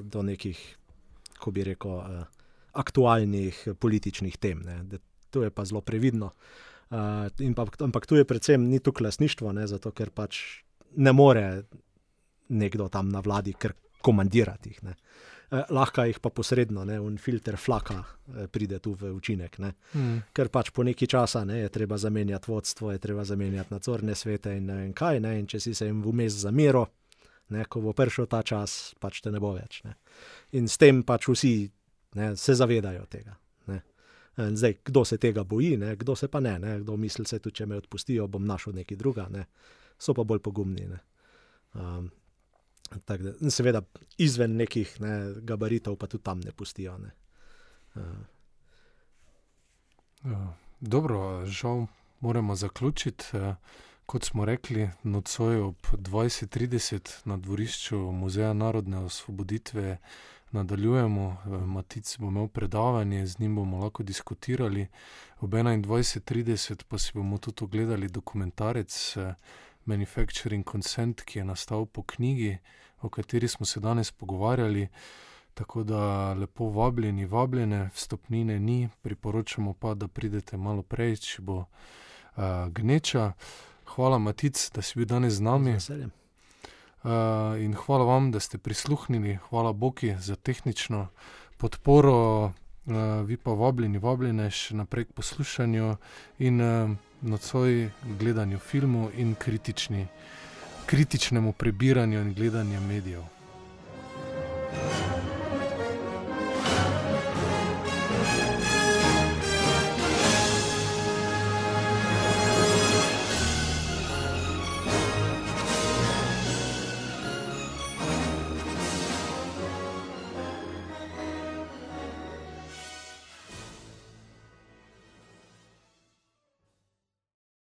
do nekih, ko bi rekel, eh, aktualnih političnih tem. Ne, to je pa zelo previdno. Uh, pa, ampak tu je predvsem ni tukaj lasništvo, ne, zato ker pač ne more nekdo tam na vladi kar komandirati. Uh, eh, lahko jih pa posredno, ne, in filter flaka eh, pride tu v učinek. Mm. Ker pač po neki časa ne, je treba zamenjati vodstvo, je treba zamenjati nadzorne svete in ne vem kaj. Ne, in če si se jim vmes zamiro, ne, ko bo prišel ta čas, pač te ne bo več. Ne. In s tem pač vsi ne, se zavedajo tega. Zdaj, kdo se tega boji, ne, kdo se pa ne, ne, kdo misli, da če me odpustijo, bom našel nekaj drugega, ne. so pa bolj pogumni. Um, Da, seveda, izven nekih ne, gabaritov, pa tudi tam ne pustijo. Ne. Uh. Dobro, žal moramo zaključiti. kot smo rekli, nocoj ob 20:30 na dvorišču Muzeja narodne osvoboditve nadaljujemo. Matic bo imel predavanje, z njim bomo lahko diskutirali. Ob 21:30 pa si bomo tudi ogledali dokumentarec Manufacturing Consent, ki je nastal po knjigi, o kateri smo se danes pogovarjali. Tako da lepo vabljeni, vabljene, vstopnine ni, priporočamo pa, da pridete malo prej, če bo uh, gneča. Hvala, Matic, da si bil danes z nami. Uh, in hvala vam, da ste prisluhnili, hvala Boki za tehnično podporo, Eh, vi pa vabljeni, vabljene še naprej k poslušanju in eh, nocoj gledanju filmov in kritični, kritičnemu prebiranju in gledanju medijev.